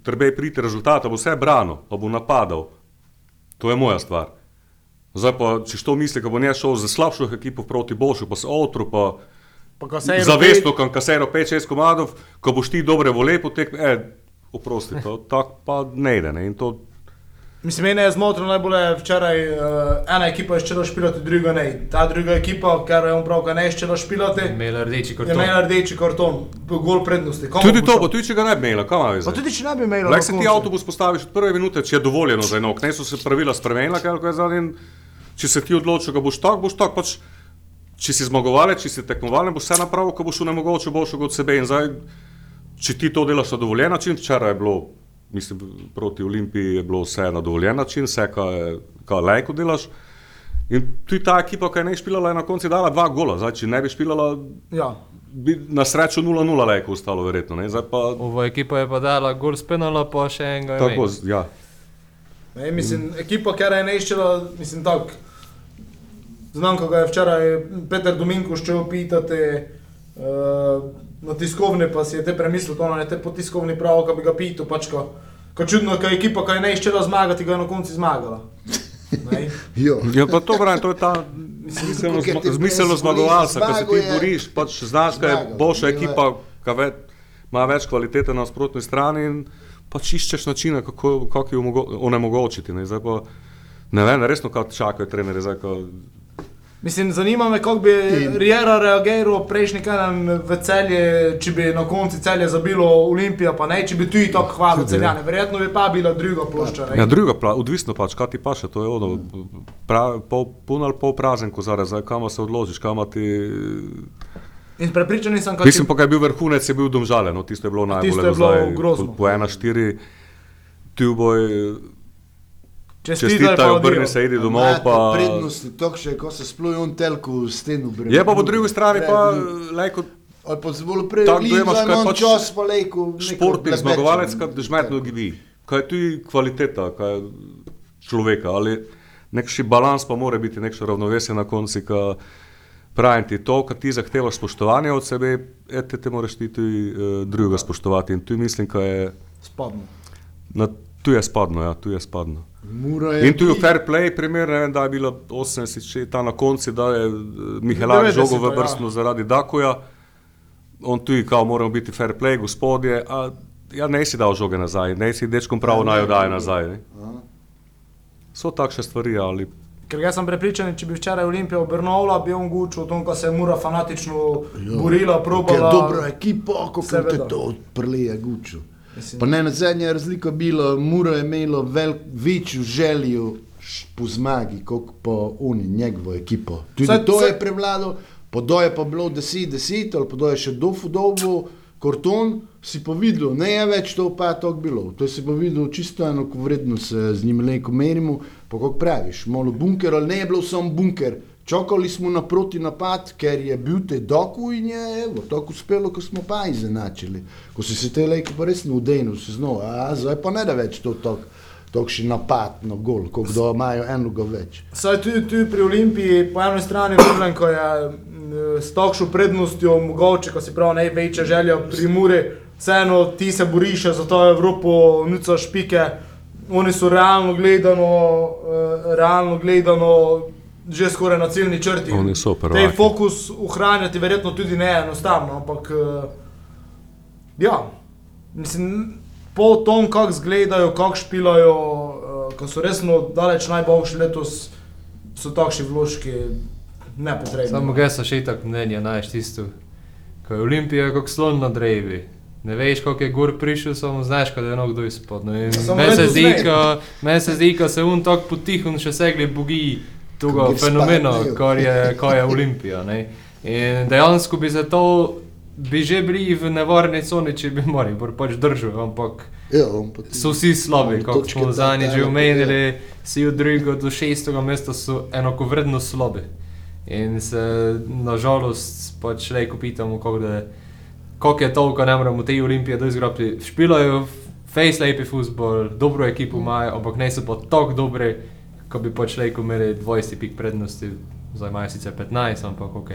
treba je priti rezultat, bo vse brano, bo napadal. To je moja stvar. Zdaj pa, če to misli, da bo ne šel za slabšo ekipo proti boljšu, pa se otru, pa, Pa ko se je zavestno, kam kasero 5-6 komadov, ko boš ti dobre vole potek, e, oprosti, to tako pa ne ide. Ne? In to, Mislim, mene je zmotil najbolj je včeraj, uh, ena ekipa je ščela špilati, druga ne. Ta druga ekipa, ker je on prav, da ne je ščela špilati, Imela rdeči je karton. imela rdeči karton, gol prednosti. Komu tudi bo to, pa tudi če ga ne bi imela, kam ima Pa tudi če ne bi imela. Lahko na se ti avtobus postaviš od prve minute, če je dovoljeno za enok, ne so se pravila spremenila, kaj je zadnji. in Če se ti odločiš, da boš tak, boš tak. Pač, če si zmagovalec, če si tekmovalen, boš vse napravil, ko boš nemogoče boljšega od sebe. In zdaj, če ti to delaš na dovoljen način, včeraj je bilo, mislim, proti Olimpiji je bilo vse na dovoljen način, vse, kar kar lajko delaš. In tudi ta ekipa, ki je ne špilala, je na koncu dala dva gola. Zdaj, če ne bi špilala, Ja. bi na srečo 0-0 lajko ostalo, verjetno. Pa Ova ekipa je pa dala gol s penala, pa še enega. tako, imel. z- ja. Ne, mislim, ekipa, ki je ne iščela, mislim, tako. Znam, ko ga je včeraj Peter Dominko šel pitati uh, na tiskovni, pa si je te premislil, to ne te po tiskovni prav, ko bi ga pital, pač ko, ko čudno, ko je ekipa, ki je ne iščela zmagati, ga je na koncu zmagala. Ne? Jo. Ja, pa to pravim, to je ta zmiselno brez zmagovalca, ki se ti je- boriš, pač znaš, da je boljša je. ekipa, ki ve, ima več kvalitete na nasprotni strani in pač iščeš načine, kako, kako jo onemogočiti. Ne, Zdaj pa, ne vem, resno, kaj čakajo trenerji. Mislim, zanima me, kako bi In- Riera reagiral prejšnji teden v celje, če bi na koncu celje zabilo Olimpija, pa ne, če bi tudi tako hvalil ja. celjane. Verjetno bi pa bila druga plošča. ne. ja, druga, pla, odvisno pač, kaj ti paše, to je ono, prav, pol, pun ali pol prazen kozarec, zdaj kam se odločiš, kam ti... In prepričan sem, kako Mislim pa, kaj je bil vrhunec, je bil domžalen, no, tisto je bilo najbolj Tisto je bilo zdaj, grozno. Po, po ena štiri, tu boj, čestitaj, čestitaj, pa obrni odijo. se, idi domov, Imate pa... Prednosti, to še, ko se spluj on telku v stenu. breme. Je pa po drugi strani pa, lejko, Ali pa zelo prej, Tako, da imaš kaj pač čas pa lejko. športnik, zmagovalec, ki žmetno gibi. Kaj je tudi kvaliteta, kaj je človeka, ali nekši balans pa mora biti, nekšno ravnovesje na konci, ka pravim ti to, kad ti zahtevaš spoštovanje od sebe, ete te moraš ti tudi uh, drugega spoštovati in tu mislim, ka je, Spadno. na, tu je spadno, ja, tu je spadno. Mura je In tu je fair play, primer, ne vem, da je bilo 80, če je ta na koncu, da je Mihelak 90, žogo v ja. vrstno zaradi Dakoja, on tu je kao moramo biti fair play, gospodje, a ja ne si dal žoge nazaj, ne si dečkom pravo Ja, naj daje ne. nazaj. Ne? So takšne stvari, ali Ker jaz sem prepričan, če bi včeraj Olimpija obrnovala, bi on gučil o tom, ko se je Mura fanatično borila, Ker probala. dobro ekipo, kako te Seveda. to odprleje gučo. Mislim- Pa ne na zadnje je razlika bila, Mura je imela vel, večjo željo po zmagi, kot pa oni, njegovo ekipo. Tudi Saj- to saj- je prevladalo, podoje pa bilo 10-10 ali podoje še dofu dobu, karton, si pa videl, ne je več to pa tako bilo. To si pa videl čisto eno vredno se z njim leko merimo, pa kako praviš, malo bunker ali ne je bilo samo bunker. Čakali smo na proti napad, ker je bil te doku in je evo, tako uspelo, ko smo pa izenačili. Ko si se te lejke pa res ne udejnil, se znova, a zdaj pa ne da več to tako. Tokši napad na gol, kot da imajo enega več. Saj tudi, tudi pri Olimpiji, po eni strani vidim, ko je s takšno prednostjo, mogoče, ko si prav največja želja pri Muri, vseeno ti se boriš za to Evropo, nuca špike, oni so realno gledano, eh, realno gledano že skoraj na ciljni črti. Oni so Tej prvaki. fokus ohranjati verjetno tudi ne enostavno, ampak eh, ja, mislim, po tom, kako izgledajo, kako špilajo, uh, ko so resno daleč najboljši letos, so takšni vložki nepotrebni. Samo ga so še tako mnenja, znaš tisto. Ko je Olimpija kot slon na drevi. Ne veš, koliko je gor prišel, samo znaš, da je nekdo izpod. No, Meni se zdi, ko- se un tako potihun še segli bogi tega fenomena, kar je, kar je Olimpija. Ne. In dejansko bi se to, bi že bili v nevarni coni, če bi Maribor pač držal, ampak Ja, pa so vsi slabi, kot smo zadnjič že dajo, omenili, vsi od drugega do šestega mesta so enakovredno slabi. In se nažalost pač reko pitamo, kako da je- to, ko ne moremo te olimpije doizgrati. Špilajo face lepi futbol, dobro ekipo imajo, ampak ne so pa tako dobri, ko bi pač reko imeli 20 pik prednosti, zdaj imajo sicer 15, ampak ok.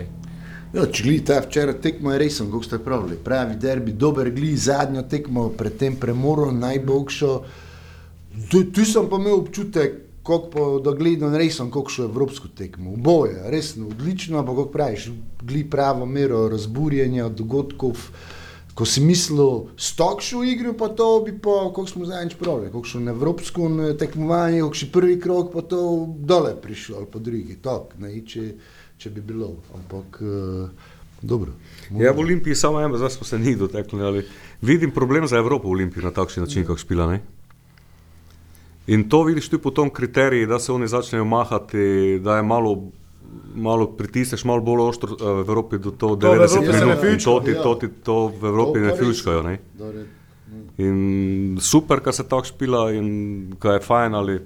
Ja, če gledaj ta včeraj tekmo, je resen, kako ste pravili. Pravi derbi, dober gli, zadnjo tekmo, predtem premoro, najboljšo. Tu, tu sem pa imel občutek, kako da gledam resen, kako šlo evropsko tekmo. Oboje, resno, odlično, ampak kako praviš, gli pravo mero razburjenja, dogodkov. Ko si mislil, stok šel v igro, pa to bi pa, kako smo zadnjič pravili, kako šel na evropsko tekmovanje, kako še prvi krok, pa to dole prišel, ali pa drugi, tok, ne, če, če bi bilo. Ampak, uh, dobro. Ja, v Olimpiji samo eno, zdaj smo se njih dotaknili. Ali vidim problem za Evropo v Olimpiji na takšen način, kako špila. Ne? In to vidiš tudi po tom kriteriju, da se oni začnejo mahati, da je malo, malo pritisneš, malo bolj ostro eh, v Evropi do to 90 Evropi se ne minut. in To, ti, ja. to, ti, to v Evropi To ne fučkajo. Ne? Dobro. In super, kar se tako špila in kar je fajn, ali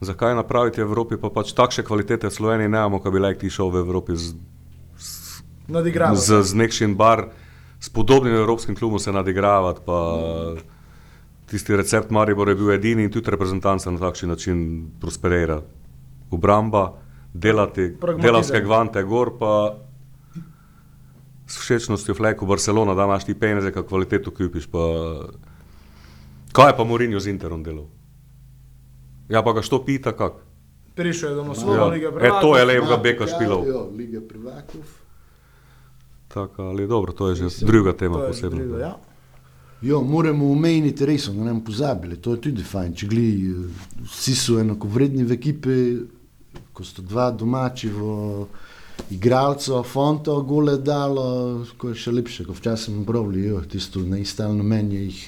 zakaj napraviti v Evropi, pa pač takšne kvalitete v Sloveniji ne imamo, kot bi like ti šel v Evropi z, Nadigrava. z, z nekšim bar, s podobnim evropskim klubom se nadigravati. Pa, tisti recept Maribor je bil edini in tudi reprezentanca na takšen način prosperira. Obramba, delati, delavske gvante gor, pa s všečnostjo fleku Barcelona, da imaš ti peneze, kako kvaliteto kupiš. Pa, kaj je pa Morinjo z Interom delal? Ja, pa ga što pita, kako? Prišel je do naslova Ja. lige E, to je prvakov. levega beka špilov. Ja, Liga prvakov. Tako, ali dobro, to je že druga tema posebna. drugo, ja. Jo, moramo omeniti resno, da ne bomo pozabili. To je tudi fajn. Če gledaj, vsi so enakovredni v ekipi, ko sta dva domači v igralca, fonto, gole dalo, ko je še lepše, kot včasih smo pravili, jo, tisto neistalno menje jih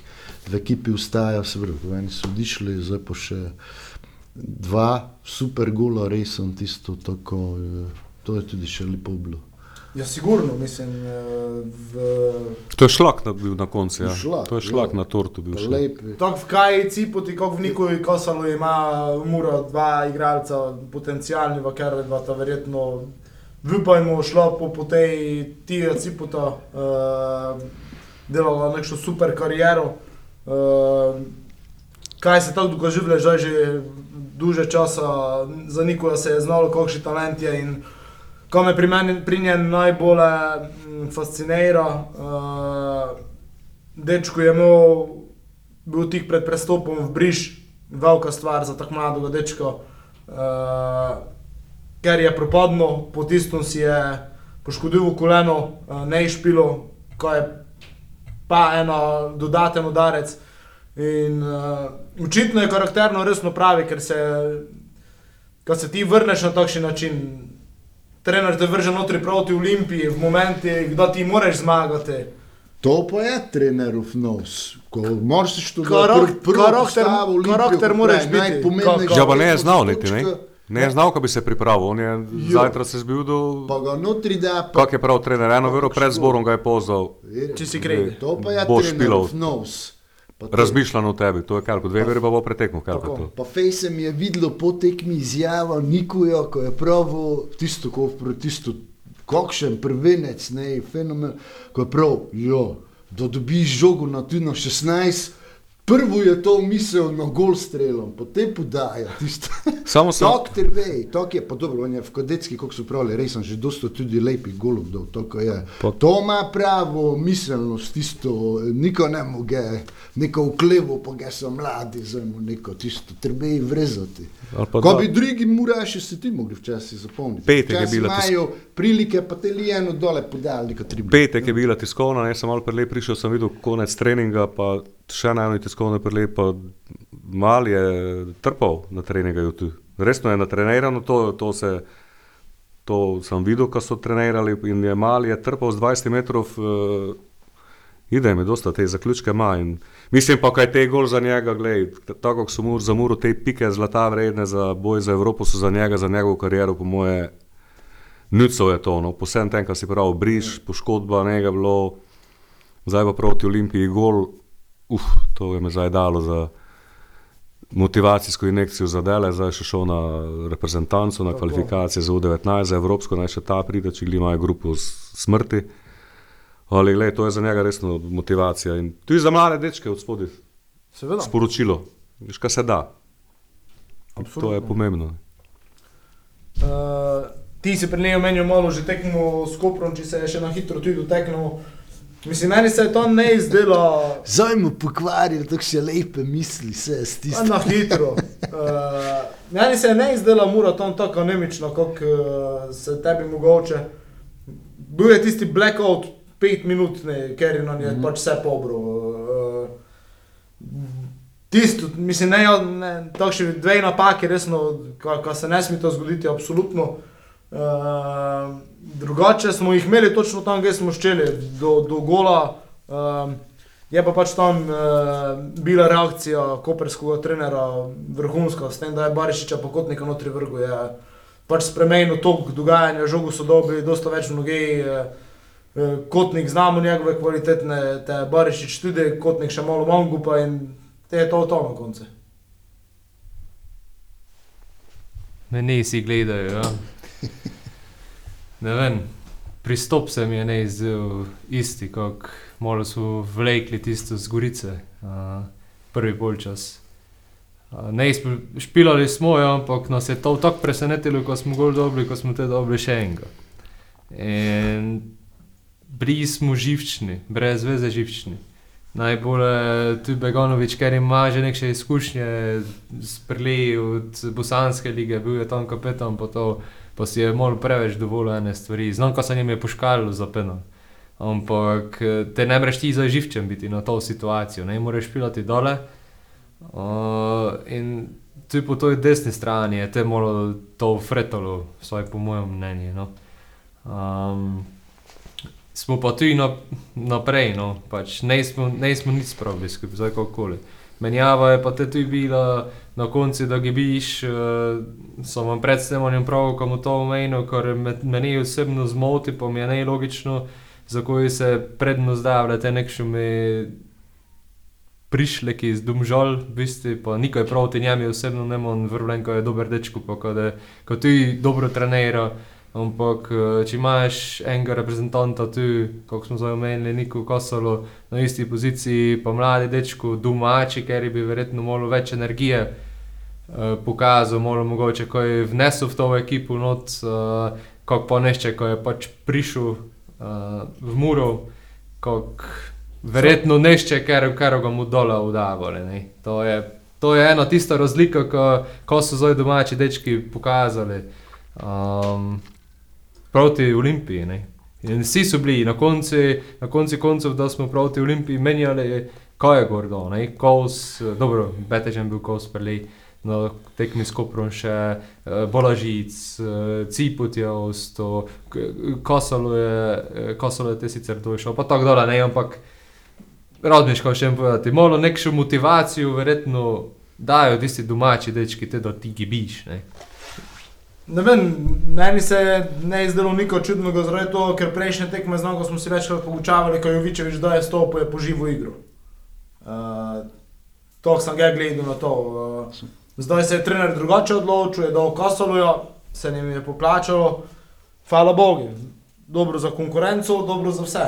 v ekipi ustaja, se pravi, eni so odišli, zdaj pa še dva super gola, resen tisto, tako, eh, to je tudi še lepo bilo. Ja, sigurno, mislim, eh, v... To je šlak na, bil na koncu. Ja. Šlak, to je šlak ja. na tortu. Bil. Tako v Kaji, Cipoti, kot v Nikovi Kosalu ima Muro dva igralca, potencijalni, v kar dva ta verjetno vipajmo šlo po, po tej Tija Cipota, uh, delala nekšno super kariero. Uh, kaj se tako dogaživlja, že že duže časa, za Nikola se je znalo, kakšni talent je in ko me pri, meni, pri njem najbolj mm, fascinira, uh, dečko je imel, bil tik pred prestopom v Briž, velika stvar za tako mladega dečka, uh, ker je propadno, potisnil si je poškodil koleno, uh, ne išpilo, ko je pa eno dodaten udarec. In uh, očitno je karakterno resno pravi, ker se, se ti vrneš na takšen način, trener te vrže notri proti Olimpiji, v momentih, da ti moraš zmagati. To pa je trenerov nos. Ko moraš to Karak- karakter- karakter moraš biti. Ka- Ja, pa ne je znal niti, ne? Ne je znal, kako bi se pripravil. On je Jo. zajtraj se zbil do... Pa ga notri da, pa Kak je prav trener, eno vero pred zborom ga je pozval. Če si kredi. To pa je trenerov špilov. nos. Razmišljal o tebi, to je kar, kot dve veri pa bo pretekmo, kar pa to. Pa Fejsem je videlo po tekmi izjavo Nikoja, ko je prav tisto, ko je tisto, kakšen prvenec, ne, fenomen, ko je prav, jo, da dobiš žogo na tu na 16, prvo je to misel na gol strelom, potem podaja tisto. Samo sem, Doktor ve, to je on je v kadetski, kako so pravili, res sem že dosto tudi lepih golov dal, to ko je. Pa- To ima pravo miselnost, tisto, niko ne moge, neko uklevo, pa ga so mladi, zdaj mu neko tisto, treba jih vrezati. Ko da- bi drugi muraši se ti mogli včasih zapomniti. Petek je Včasih bila tis- imajo prilike, pa te lijeno dole podali, neko tri. petek je bila tiskovna, ne sem malo prelep prišel, sem videl konec treninga, pa še na eno tiskovno prelep, pa mal je trpal na treningu tu. Resno je natrenirano, to, to se, to sem videl, ko so trenirali in je mal je trpal z 20 metrov, eh, ide mi dosta te zaključke ima. In mislim pa, kaj te gol za njega, gledaj, tako kot so mu za muro te pike zlata vredne za boj za Evropo, so za njega, za njegovo kariero, po moje, nuco je to, no, posebno tem, kar si pravi, briž, poškodba, njega bilo, zdaj pa proti Olimpiji gol, uf, to je me zdaj dalo za motivacijsko injekcijo za dele, zdaj še šel na reprezentanco, na Tako. kvalifikacije za U19, za Evropsko, naj še ta pride, če gleda imajo grupo smrti. Ali gled, to je za njega resno motivacija. In tudi za mlade dečke od spodaj Seveda. sporočilo, veš, kaj se da. To je Absolutno. pomembno. Uh, ti si prej omenil malo že tekmo s Koprom, če se je še na hitro tudi doteknil. Mislim, meni se je to ne izdelo Zdaj mu pokvaril, tako še lepe misli, vse a, stisnil. na hitro. Uh, meni se je ne izdela mura tam tako anemično, kot uh, se tebi mogoče. Bil je tisti blackout, pet minut, ker je na njej mm. pač vse pobro. Uh, Tisto, mislim, ne, ne tako še dve napake, resno, kar se ne sme to zgoditi, absolutno. Uh, drugače smo jih imeli točno tam, kjer smo ščeli, do, do gola. Um, je pa pač tam uh, bila reakcija koperskega trenera vrhunska, s tem, da je Barišiča pokotnika notri vrgu. Je pač spremenil tok dogajanja, žogo so dobili, dosta več noge. Uh, kotnik znamo njegove kvalitetne, te Barišič tudi, kotnik še malo manj gupa in te je to to na koncu. Meni si gledajo. Ja. Ne vem, pristop se mi je ne izdel isti, kot malo so vlekli tisto z Gorice, uh, prvi polčas. Uh, ne, špilali smo, ja, ampak nas je to tako presenetilo, ko smo gol dobili, ko smo te dobili še enega. In bili smo živčni, brez veze živčni. Najbolj je tu Begonovič, ker ima že neke izkušnje s preleji od Bosanske lige, bil je tam kapetan, pa, to, pa si je malo preveč dovolil ene stvari. Znam, ko se jim je poškalilo za penal. Ampak eh, te ne moreš ti za živčen biti na to situacijo, ne moreš pilati dole. Uh, in tu po toj desni strani je te malo to fretalo, vsaj po mojem mnenju. No. Um, smo pa tudi na, naprej, no, pač ne smo, ne smo nič spravili skupaj, zdaj kakokoli. Menjava je pa te tudi bila na koncu, da gibiš, uh, so vam pred snemanjem prav, komu to omenil, kar me, meni osebno zmoti, pa mi je nelogično, za koji se predno zdavljate nekšumi prišleki iz Dumžal, v bistvu, pa nikaj proti njemu osebno ne morem vrlen, ko je dober dečko, pa ko, da, ko ti dobro trenira. Ampak, eh, če imaš enega reprezentanta tu, kot smo zdaj omenili, Niko Kosolo na isti poziciji, pa mladi dečko, domači, ker bi verjetno malo več energije eh, pokazal, malo mogoče, ko je vnesel v to ekipo, not, eh, kot pa nešče, ko je pač prišel eh, v Muro, kot verjetno nešče, ker, ker ga mu dole udavali. To je, to je ena tista razlika, ko, ko so zdaj domači dečki pokazali. Um, proti Olimpiji. Ne? In vsi so bili na koncu, na koncu koncev, da smo proti Olimpiji menjali, kaj je gordo, ne? Eh, dobro, Betežen bil kos preli, na tekmi s Koprom še uh, Bolažic, uh, Ciput je ostal, Kosalo je, eh, Kosalo je te sicer došel, pa tako dole, ne, ampak Radmiš, ko še jim povedati, malo nekšo motivacijo verjetno dajo tisti domači dečki, te da ti gibiš, ne. Ne vem, meni se je ne izdelo niko čudnega, zaradi tega, ker prejšnje tekme znam, ko smo si večkrat pogučavali, ko je Jovičevič daje stopil, je poživo igro. Uh, to sem ga gledal na to. Uh, zdaj se je trener drugače odločil, je dal Kosolujo, se jim je poplačalo. Hvala Bogu, dobro za konkurenco, dobro za vse.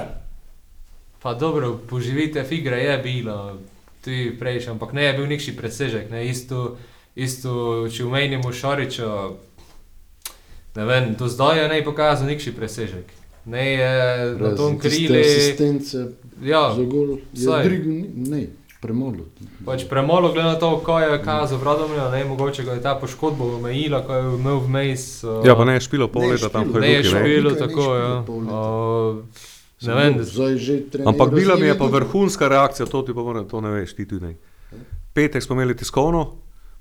Pa dobro, poživite igre je bilo, tudi prejšnji, ampak ne je bil nikši presežek. Ne? Isto, isto, če omenimo Šariča, ne vem, do zdaj je ne pokazal nikši presežek. Ne je na tom krili. Asistence Ja, za gol. Je saj. Drigo, ni- ne, premalo. pač premalo glede na to, ko je kazal Radomlja, ne mogoče ga je ta poškodba omejila, ko je imel vmes. Uh, Ja, pa ne je špilo pol Ne je leta tam špilo, ne je Hajduki, ne. špilo Nikaj ne tako, špilo ja. Uh, ne vem, da- Zdaj že trenira Ampak bila mi je pa vrhunska reakcija, to ti pa moram, to ne veš, ti tudi ne. Petek smo imeli tiskovno,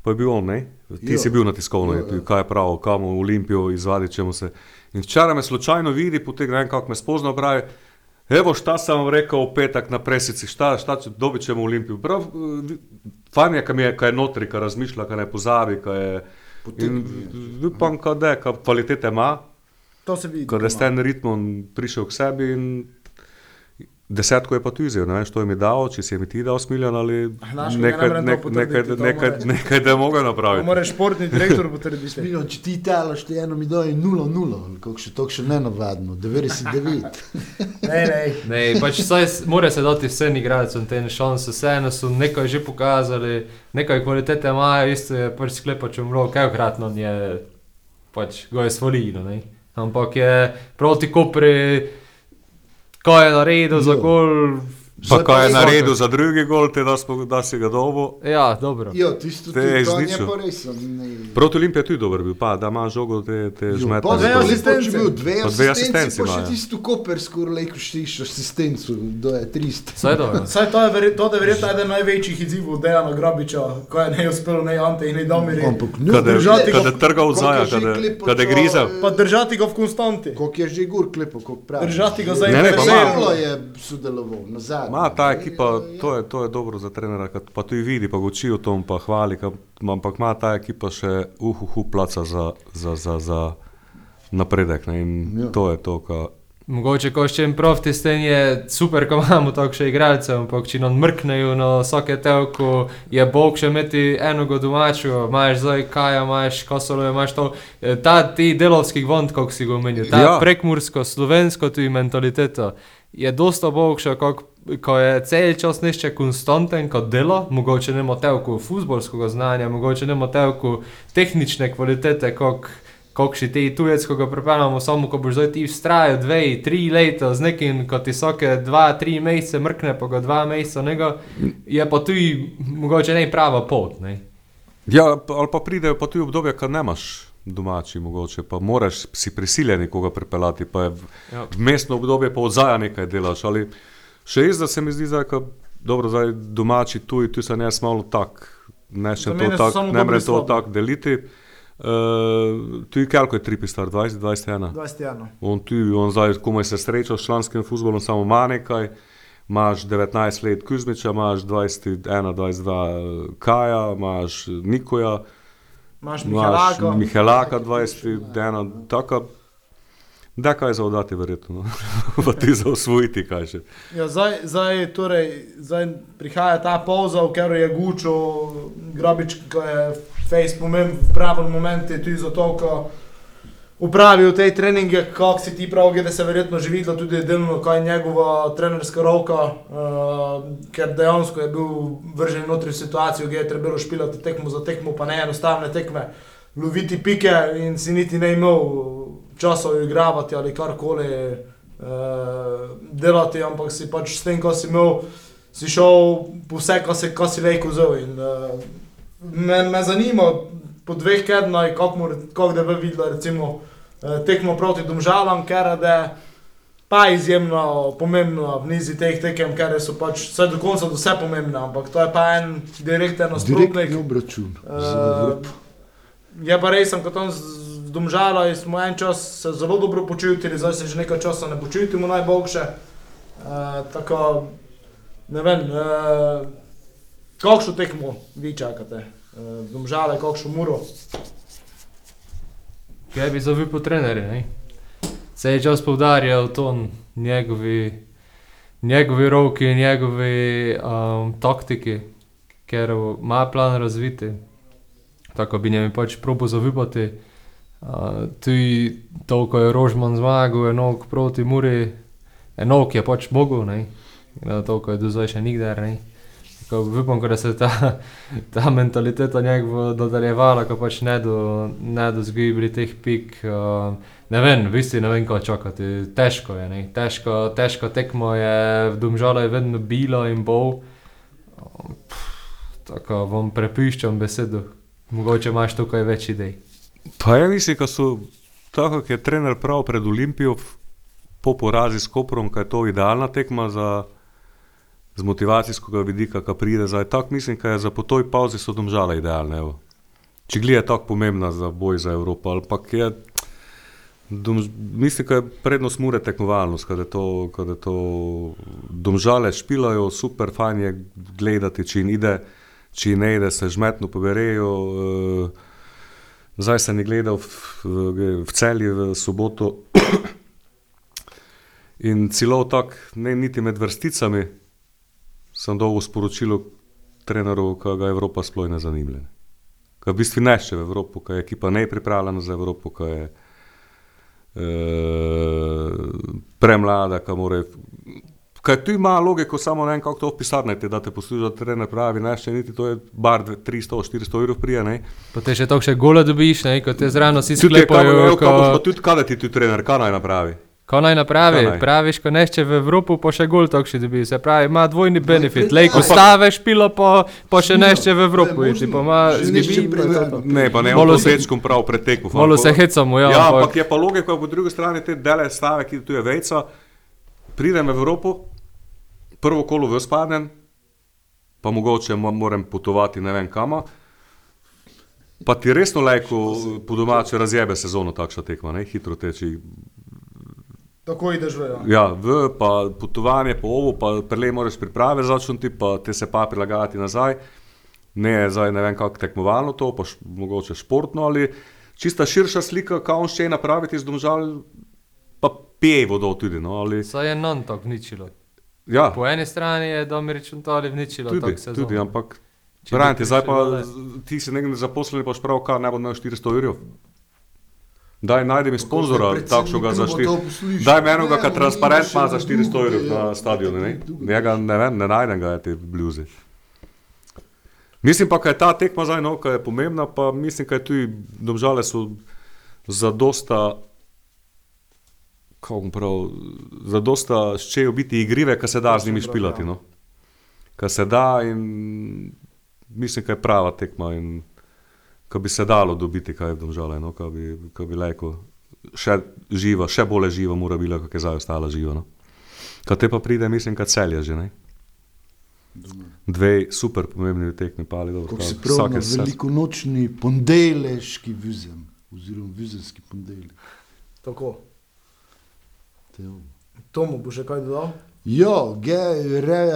pa je bil on, ne? Ti Ja. si bil na Ja, ja. kaj je prav, kam v Olimpijo izvadi, čemu se. In včeraj me slučajno vidi, potem ne vem, kako me spoznal, pravi, Evo, šta sam vam rekao u petak na presici, šta, šta će, dobit ćemo Olimpiju. Prav, fajn je, kad je, kad je notri, kad razmišlja, kad ne pozabi, kad je... In upam, kad je, kad kvalitete ima, To se vidi. kad je s tem ritmom prišel k sebi in desetko je pa tu izjev, ne vem, što je mi dal, če si je mi ti dal smiljan ali kaj nekaj, ne nek, nekaj, nekaj, nekaj, da je mogel napraviti. mora športni direktor potrditi. Smiljo, če ti talaš, ti eno mi doje 0-0, kako še to še ne navadno, 99. Ne, ne. Ne, pač saj mora se dati vsem igralcem te šanse, vseeno so nekaj že pokazali, nekaj kvalitete imajo, isto je pač sklepač umro, kajkratno je pač ga je svolilo, ne. Ampak je proti Kopri, ko je naredil za gol, Pa ko je naredil za drugi gol, te da, smo, da si ga dobo. ja, dobro. Jo, tisto Te tudi, je izničil. ne. Proti Olimpiji je tudi dober bil, pa da ima žogo te, te pa dve zdaj asistence. je bil dve Pa dve asistenci, asistenci pa še tisto kopersko lejko štiš asistencu, do je 300. Saj to je, verjet, to je verjetno eden največjih izzivov Dejana Grobiča, ko je ne uspel ne Ante in ne. Ampak ne, Kada je- držati kada trgal zaja, kada, kada je grizel. Pa držati ga v konstanti. Koliko je že gur klepo, koliko pravi. Držati ga za Ne, ne, pa interesirano. Malo je sodeloval nazaj. Ma, ta ekipa, to je, to je dobro za trenera, kad pa tudi vidi, pa ga uči o tom, pa hvali, ka, ampak ima ta ekipa še uhuhu placa za, za, za, za napredek. Ne, in Ja. to je to, ka, Mogoče, ko še en prof testen je super, ko imamo takšne igralce, ampak če nam mrknejo na vsake telko, je bog še imeti enoga domačo, imaš zdaj kaj, imaš kosolo, imaš to. Eh, Ta ti delovski vont, kako si ga omenil, ta Ja. prekmursko, slovensko tudi mentaliteto, je dosta boljša, kot ko je cel čas nešče konstanten kot delo, mogoče ne motelku futbolskega znanja, mogoče ne motelku tehnične kvalitete, kot kakšni ti tujec, ko ga pripeljamo, samo ko boš zdaj ti vztrajal dve, tri leta z nekim, ko ti vsake dva, tri mesece mrkne, pa ga dva meseca njega, je pa tudi mogoče ne prava pot. Ne? ja, ali pa pridejo pa tudi obdobja, kad nemaš domači, mogoče pa moraš si prisiljen nekoga pripeljati, pa je v- Ja. vmesno obdobje pa odzaja nekaj delaš. Ali še jaz, da se mi zdi, zdaj, ka, dobro, zdaj domači tuji, tu sem jaz malo tak, ne še to so tak, samo ne morem to tako deliti. Uh, tu je koliko je tri pisar, 20, 21. 21. On tu, on zdaj komaj se sreča s članskim futbolom, samo ima nekaj. Imaš 19 let Kuzmiča, imaš 21, 22 Kaja, imaš Nikoja, Imaš Mihalaka. Mihelaka 21, tako da kaj za oddati verjetno, no? pa ti za osvojiti kaj še. Ja, zdaj, zdaj, torej, zdaj prihaja ta pauza, v kateri je Gučo, Grobič, ki je face pomemben v pravem momentu, tudi zato, ko upravijo te treninge, kako si ti pravi, da se verjetno že videlo tudi delno, kaj je njegova trenerska roka, uh, ker dejansko je bil vržen notri v situacijo, kjer je trebalo špilati tekmo za tekmo, pa ne enostavne tekme, loviti pike in si niti ne imel časa igravati ali karkoli uh, delati, ampak si pač s tem, ko si imel, si šel po vse, kar si, kar si lejko vzel. In, uh, me, me zanima po dveh tednih, kako kak da bi videla recimo uh, tekmo proti Domžalam, ker je pa izjemno pomembno v nizi teh tekem, ker so pač vse do konca do vse pomembne, ampak to je pa en direkten nasprotnik. Direktni obračun. Uh, je pa res, kot on z domžala smo en čas se zelo dobro počutili, zdaj se že nekaj časa ne počutimo najboljše. Uh, tako, ne vem, uh, kakšno tekmo vi čakate, uh, domžale, kakšno muro. Kaj bi za vi po trenerju? ne? Se je čas poudarjal ton njegovi, njegovi roki, njegovi um, taktiki, ker ima plan razviti. Tako bi njemi pač probo zavipati. Uh, tudi to, ko je Rožman zmagal, enok proti Muri, enok je pač mogel, ne. To, ko je do zdaj še nikdar, ne. Tako Upam, da se ta, ta mentaliteta njegova nadaljevala, ko pač ne do, ne do zgibili teh pik. Uh, ne vem, v bistvu ne vem, kaj čakati. Težko je, ne. Težko, težko tekmo je, v Domžalu je vedno bilo in bo. Pff, Tako vam prepiščam besedo. Mogoče imaš tukaj več idej. Pa ja mislim, da so, tako kot je trener prav pred Olimpijo, po porazi s Koprom, da je to idealna tekma za, z motivacijskega vidika, ki pride zdaj. Tako mislim, da je za po toj pauzi so domžale idealne. Evo. Če gleda je tako pomembna za boj za Evropo, ali pa je, Dom, mislim, da je prednost mure tekmovalnost, kada je to, kada je to domžale špilajo, super fajn je gledati, če jim ide, če ne ide, se žmetno poberejo. Uh, zdaj sem jih gledal v, v, celju v soboto in celo tako, ne niti med vrsticami, sem dolgo sporočilo trenerju, ki ga Evropa sploh ne zanima. Kaj v bistvu ne še v Evropo, kaj je ekipa ne pripravljena za Evropo, kaj je uh, premlada, kaj more. Kaj tu ima logiko, samo ne vem, kako to opisati, da te posluša trener pravi, ne še niti to je bar 300-400 evrov prija, ne. Pa te še to še gola dobiš, ne, kot te zrano si Tudi, kaj, sklepajo. kaj, kaj, ko- pa tudi kada ti tu trener, kaj naj napravi? Ko naj napravi, Kaj naj? praviš, ko nešče v Evropo, pa še gol tokši dobi. Se pravi, ima dvojni benefit. Lej, ko Ampak- staveš pilo, pa, pa še nešče v Evropo. Ne, možno- Pa ima zgibi. Ne, pa ne, Malo se- sečkom prav preteku. Malo se hecamo, ja, Ja, ampak- ampak je pa logika, po drugi strani te dele stave, ki tu je vejca, pridem v Evropo, prvo kolo v spadnem, pa mogoče mo- moram potovati ne vem kama. Pa ti resno lajko po domače razjebe sezono takšna tekma, ne? hitro teči. Tako ideš v. Ja. Ja, v pa potovanje po ovo, pa prele moraš priprave začeti, pa te se pa prilagajati nazaj. Ne je zdaj ne vem kako tekmovalno to, pa š, mogoče športno ali čista širša slika, kaj on še napraviti z domžal, pa pije vodo tudi. No, ali, Saj je non-tok vničilo. Ja, Po eni strani je Domir Čuntali vničilo tudi, tok sezono. tudi, ampak Branti, zdaj pa ti si nekdo zaposlen, pa šprav, kaj ne bo imel 400 evrov. Daj, najdi mi sponzora, takšnega za kluba 400 to posluša. Daj mi enoga, Ne, ki transparent ima za 400 druge, evrov ja, na stadionu. Ne? Njega ne, vem, ne najdem ga, te bluzi. Mislim pa, da je ta tekma zdaj, no, ki je pomembna, pa mislim, da je tudi domžale so za dosta, prav, za dosta ščejo biti igrive, ki se da z njimi špilati. No. Kar se da in mislim, da je prava tekma in ko bi se dalo dobiti kaj v domžale, no, ko bi, ko bi leko še živa, še bolj živa mora bila, kot je zdaj ostala živa. No. Ko te pa pride, mislim, kad celja že, ne? Dve super pomembni tekmi pali, dobro. Kako ta- se pravi na vsake se- velikonočni pondeleški vizem, oziroma vizenski pondeljek. Tako. Tomu bo še kaj dodal? Ja,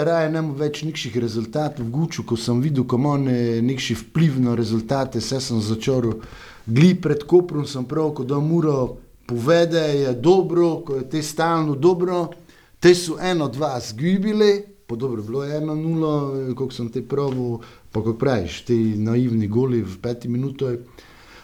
raje nemam več nekšnih rezultatov v Guču, ko sem videl, ko ima ne- nekši vpliv na rezultate, se sem začel gli pred Koprom, sem prav, ko da muro povede, je dobro, ko je te stalno dobro, te so eno, dva zgibili, pa dobro, bilo je eno nulo, koliko sem te pravil, pa kako praviš, ti naivni goli v peti minuti.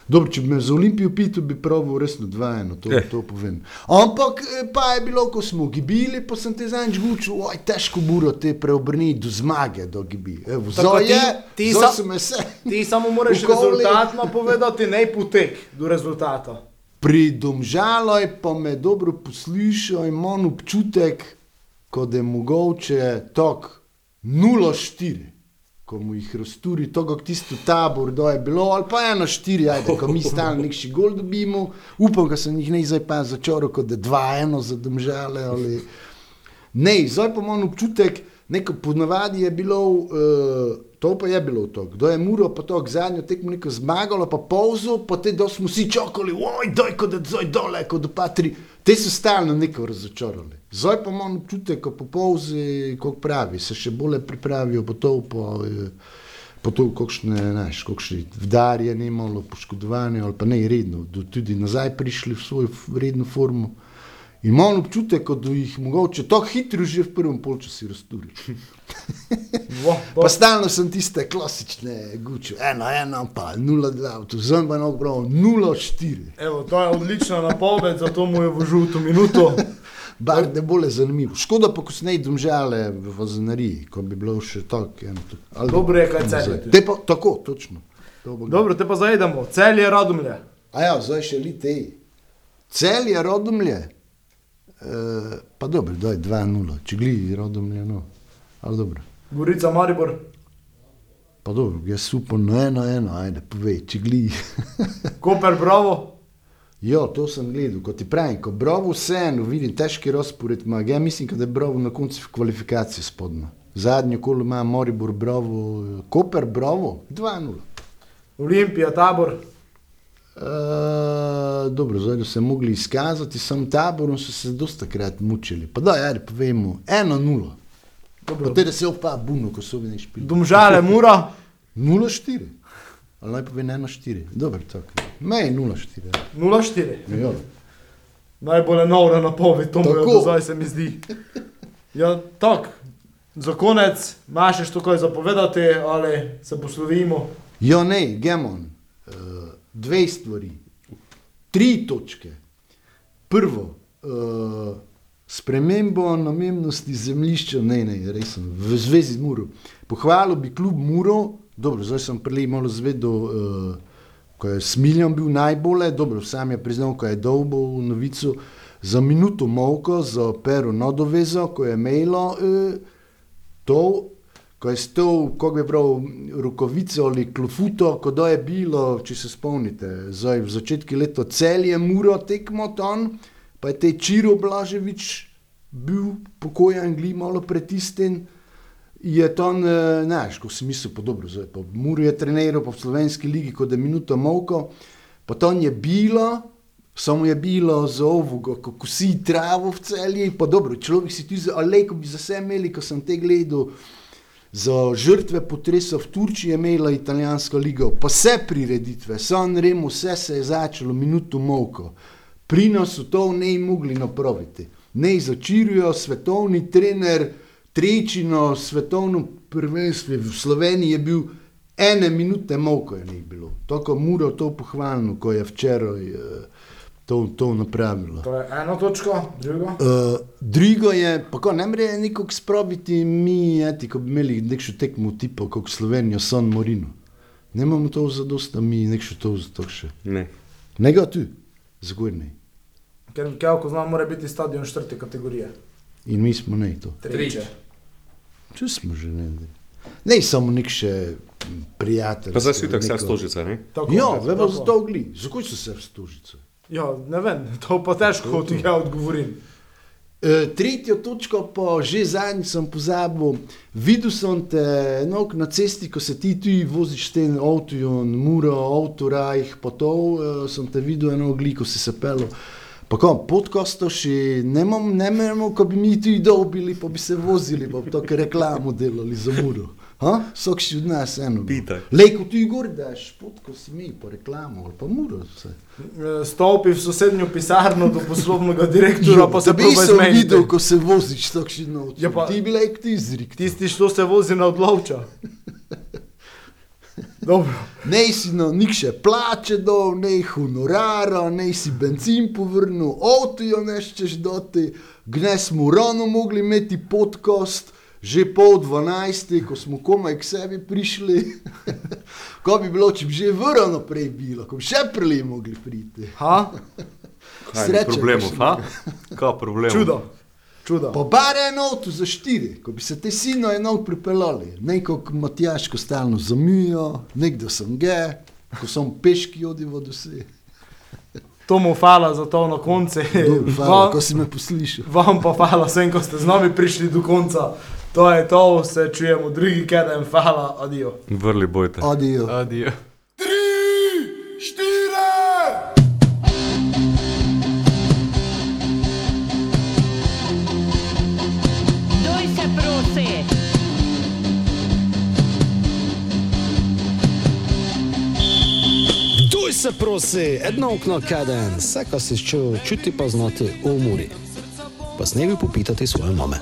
Dobro, če bi me za Olimpijo pitil, bi pravil resno 2-1, to, Eh. to povem. Ampak eh, pa je bilo, ko smo gibili, pa sem te zadnjič gučil, oj, težko muro te preobrniti do zmage, do gibi. Evo, Tako ti- je, ti sa- so me vse. Ti samo moraš rezultatno povedati, ne potek do rezultata. Pri domžaloj pa me dobro poslušajo in imam občutek, kot je mogoče tok 0-4. Ko mu jih razturi, to kot tisto tabor, da je bilo, ali pa eno štiri, ajde, ko mi stalno nekši gol dobimo, upam, da sem jih ne zdaj pa začoral, kot da dva eno za domžale. Ali... Ne, zdaj pa imam občutek, neko ponavadi je bilo, uh, to pa je bilo to, kdo je muro, pa to zadnjo tekmo neko zmagalo, pa polzo, pa te da smo vsi čakali, oj, daj, kot da zdaj dole, kot da patri. Te so stalno neko razočarali. Zdaj pa imam občutek, ko po polzi, kot pravi, se še bolje pripravijo, pa to pa. eh, Pa to, kakšne, znaš, kakšne vdarje ne imelo, poškodovane ali pa ne redno, do, tudi nazaj prišli v svojo redno formo. In imam občutek, da jih mogoče tako hitro že v prvem polčasu razturi. Pa stalno sem tiste klasične guče, ena, ena, pa 0-2, tu zdaj pa eno prav 0-4. Evo, to je odlična napoved, zato mu je v žuto minuto. Bar ne bo le zanimivo. Škoda pa, ko se ne idem žale v Vazanariji, ko bi bilo še tako. ali- Dobro je, kaj Celje. Te pa, tako, točno. To bo- Dobro, te pa zajedamo. Cel je radomlje. A ja, zdaj še lite. Cel je rodomlje. E, pa dobro, da je 2-0, če gli rodomlje, no. Ali dobro. Gorica Maribor. Pa dobro, jaz upam na eno, eno, ajde, povej, če gli. Koper Bravo. Ja, to sem gledal, kot ti pravim, ko Bravo vseeno vidim, težki razpored ima. Ja, mislim, da je Bravo na koncu v kvalifikaciji spodno. Zadnjo kolo ima Moribor Bravo, Koper Bravo, 2-0. Olimpija, tabor. Uh, dobro, zdaj so se mogli izkazati, sam taborom so se dosta krat mučili. Pa da, ajde, povemo, eno nulo. Dobro, te da se opa buno, ko so bili špili. Domžale, mura, 0-4. Ali naj povem 1-4. Dobro, tako. Mej 0-4. 0-4. Ja. Najbolj nora napoved, to Tako. je do zdaj se mi zdi. Ja, tako. Za konec, imaš še kaj zapovedati ali se poslovimo? Ja, ne, Gemon, uh, dve stvari, tri točke. Prvo, uh, spremembo namennosti zemljišča, ne, ne, resno, v zvezi z Muro. Pohvalil bi klub Muro, dobro, zdaj sem prej malo zvedel, uh, ko je Smiljan bil najbolje, dobro, sam je priznal, ko je dolbo v novico, za minuto molko, za pero nodovezo, ko je imelo uh, to, ko je stal, ko bi bral rokovico ali klofuto, ko je bilo, če se spomnite, zdaj v začetku leta celje muro tekmo tam, pa je te Čiro Blaževič bil pokojen, gli malo pretisten. Je to, znaš, ko si mislil, pa dobro, zdaj pa Muro je treniral po slovenski ligi, kot da minuto molko, pa to je bilo, samo je bilo za ovoga, ko kosi travo v celji, pa dobro, človek si tudi, ali ko bi za vse imeli, ko sem te gledal, za žrtve potresa v Turčiji je imela italijanska liga, pa vse prireditve, San Remo, vse se je začelo, minuto molko. Pri nas so to ne mogli napraviti. Ne začirijo, svetovni trener, trečino svetovno prvenstvo v Sloveniji je bil ene minute molko je njih bilo. Tako muro to pohvalno, ko je včeraj eh, to, to napravilo. To je ena točka, druga. Uh, drugo je, pa ko ne more nikog spraviti, mi, eti, ko bi imeli nekšo tekmo tipo, kot Slovenijo, San Marino. Nemamo to za dosta, mi nekšo to za to še. Ne. Ne ga tu, zgornji. Ker kako znam, mora biti stadion četrte kategorije. In mi smo ne to. Treče. Tu smo že ne. Ne samo nek še prijatelj. Pa zdaj si tako vse stožice, ne? Tako, Ja, tako. vemo za to gli. Zakaj so se v stožice? Ja, ne vem, to pa težko ti ja odgovorim. E, tretjo točko pa že zadnjič sem pozabil. Videl sem te no, na cesti, ko se ti tu voziš s tem avtom, muro, avtorajh, pa to e, sem te videl eno gli, ko si se pel. Pa ko, podkosto še ne imamo, ko bi mi tu dobili, pa bi se vozili, pa bi to reklamo delali za muro. Ha? Sok si od nas eno. Lejko ti gor daš, podko si mi, pa reklamo, ali pa muro. Vse. Stopi v sosednjo pisarno do poslovnega direktorja, pa se bi zmeniti. videl, ko se voziš takšni noč. Ja, pa- ti bi lejk ti izrik. Tisti, što se vozi na odlovča. Dobro. Ne si no nikše plače dol, ne honorara, ne si benzin povrnil, avto jo neščeš doti, gnes smo ravno mogli imeti podcast, že pol dvanajsti, ko smo komaj k sebi prišli. ko bi bilo, če bi že vrano prej bilo, ko bi še prej mogli priti. Ha? Kaj problemov, ko ha? Kaj problemov? Čudo. Čudo. Pa bar eno avto za štiri, ko bi se te sino eno pripeljali. Neko Matjaš, ko stalno zamijo, nekdo sem ge, ko sem peški odivo do vse. To mu hvala za to na koncu. Dobro, hvala, ko si me poslušal. Vam pa hvala vsem, ko ste z nami prišli do konca. To je to, se čujemo drugi keden, hvala, adijo. Vrli bojte. Adijo. Adijo. Duj se prosi, jedno okno kaden, vse, kar si čutil, čuti pa znati umori. Pa s nebi popitati svoje mame.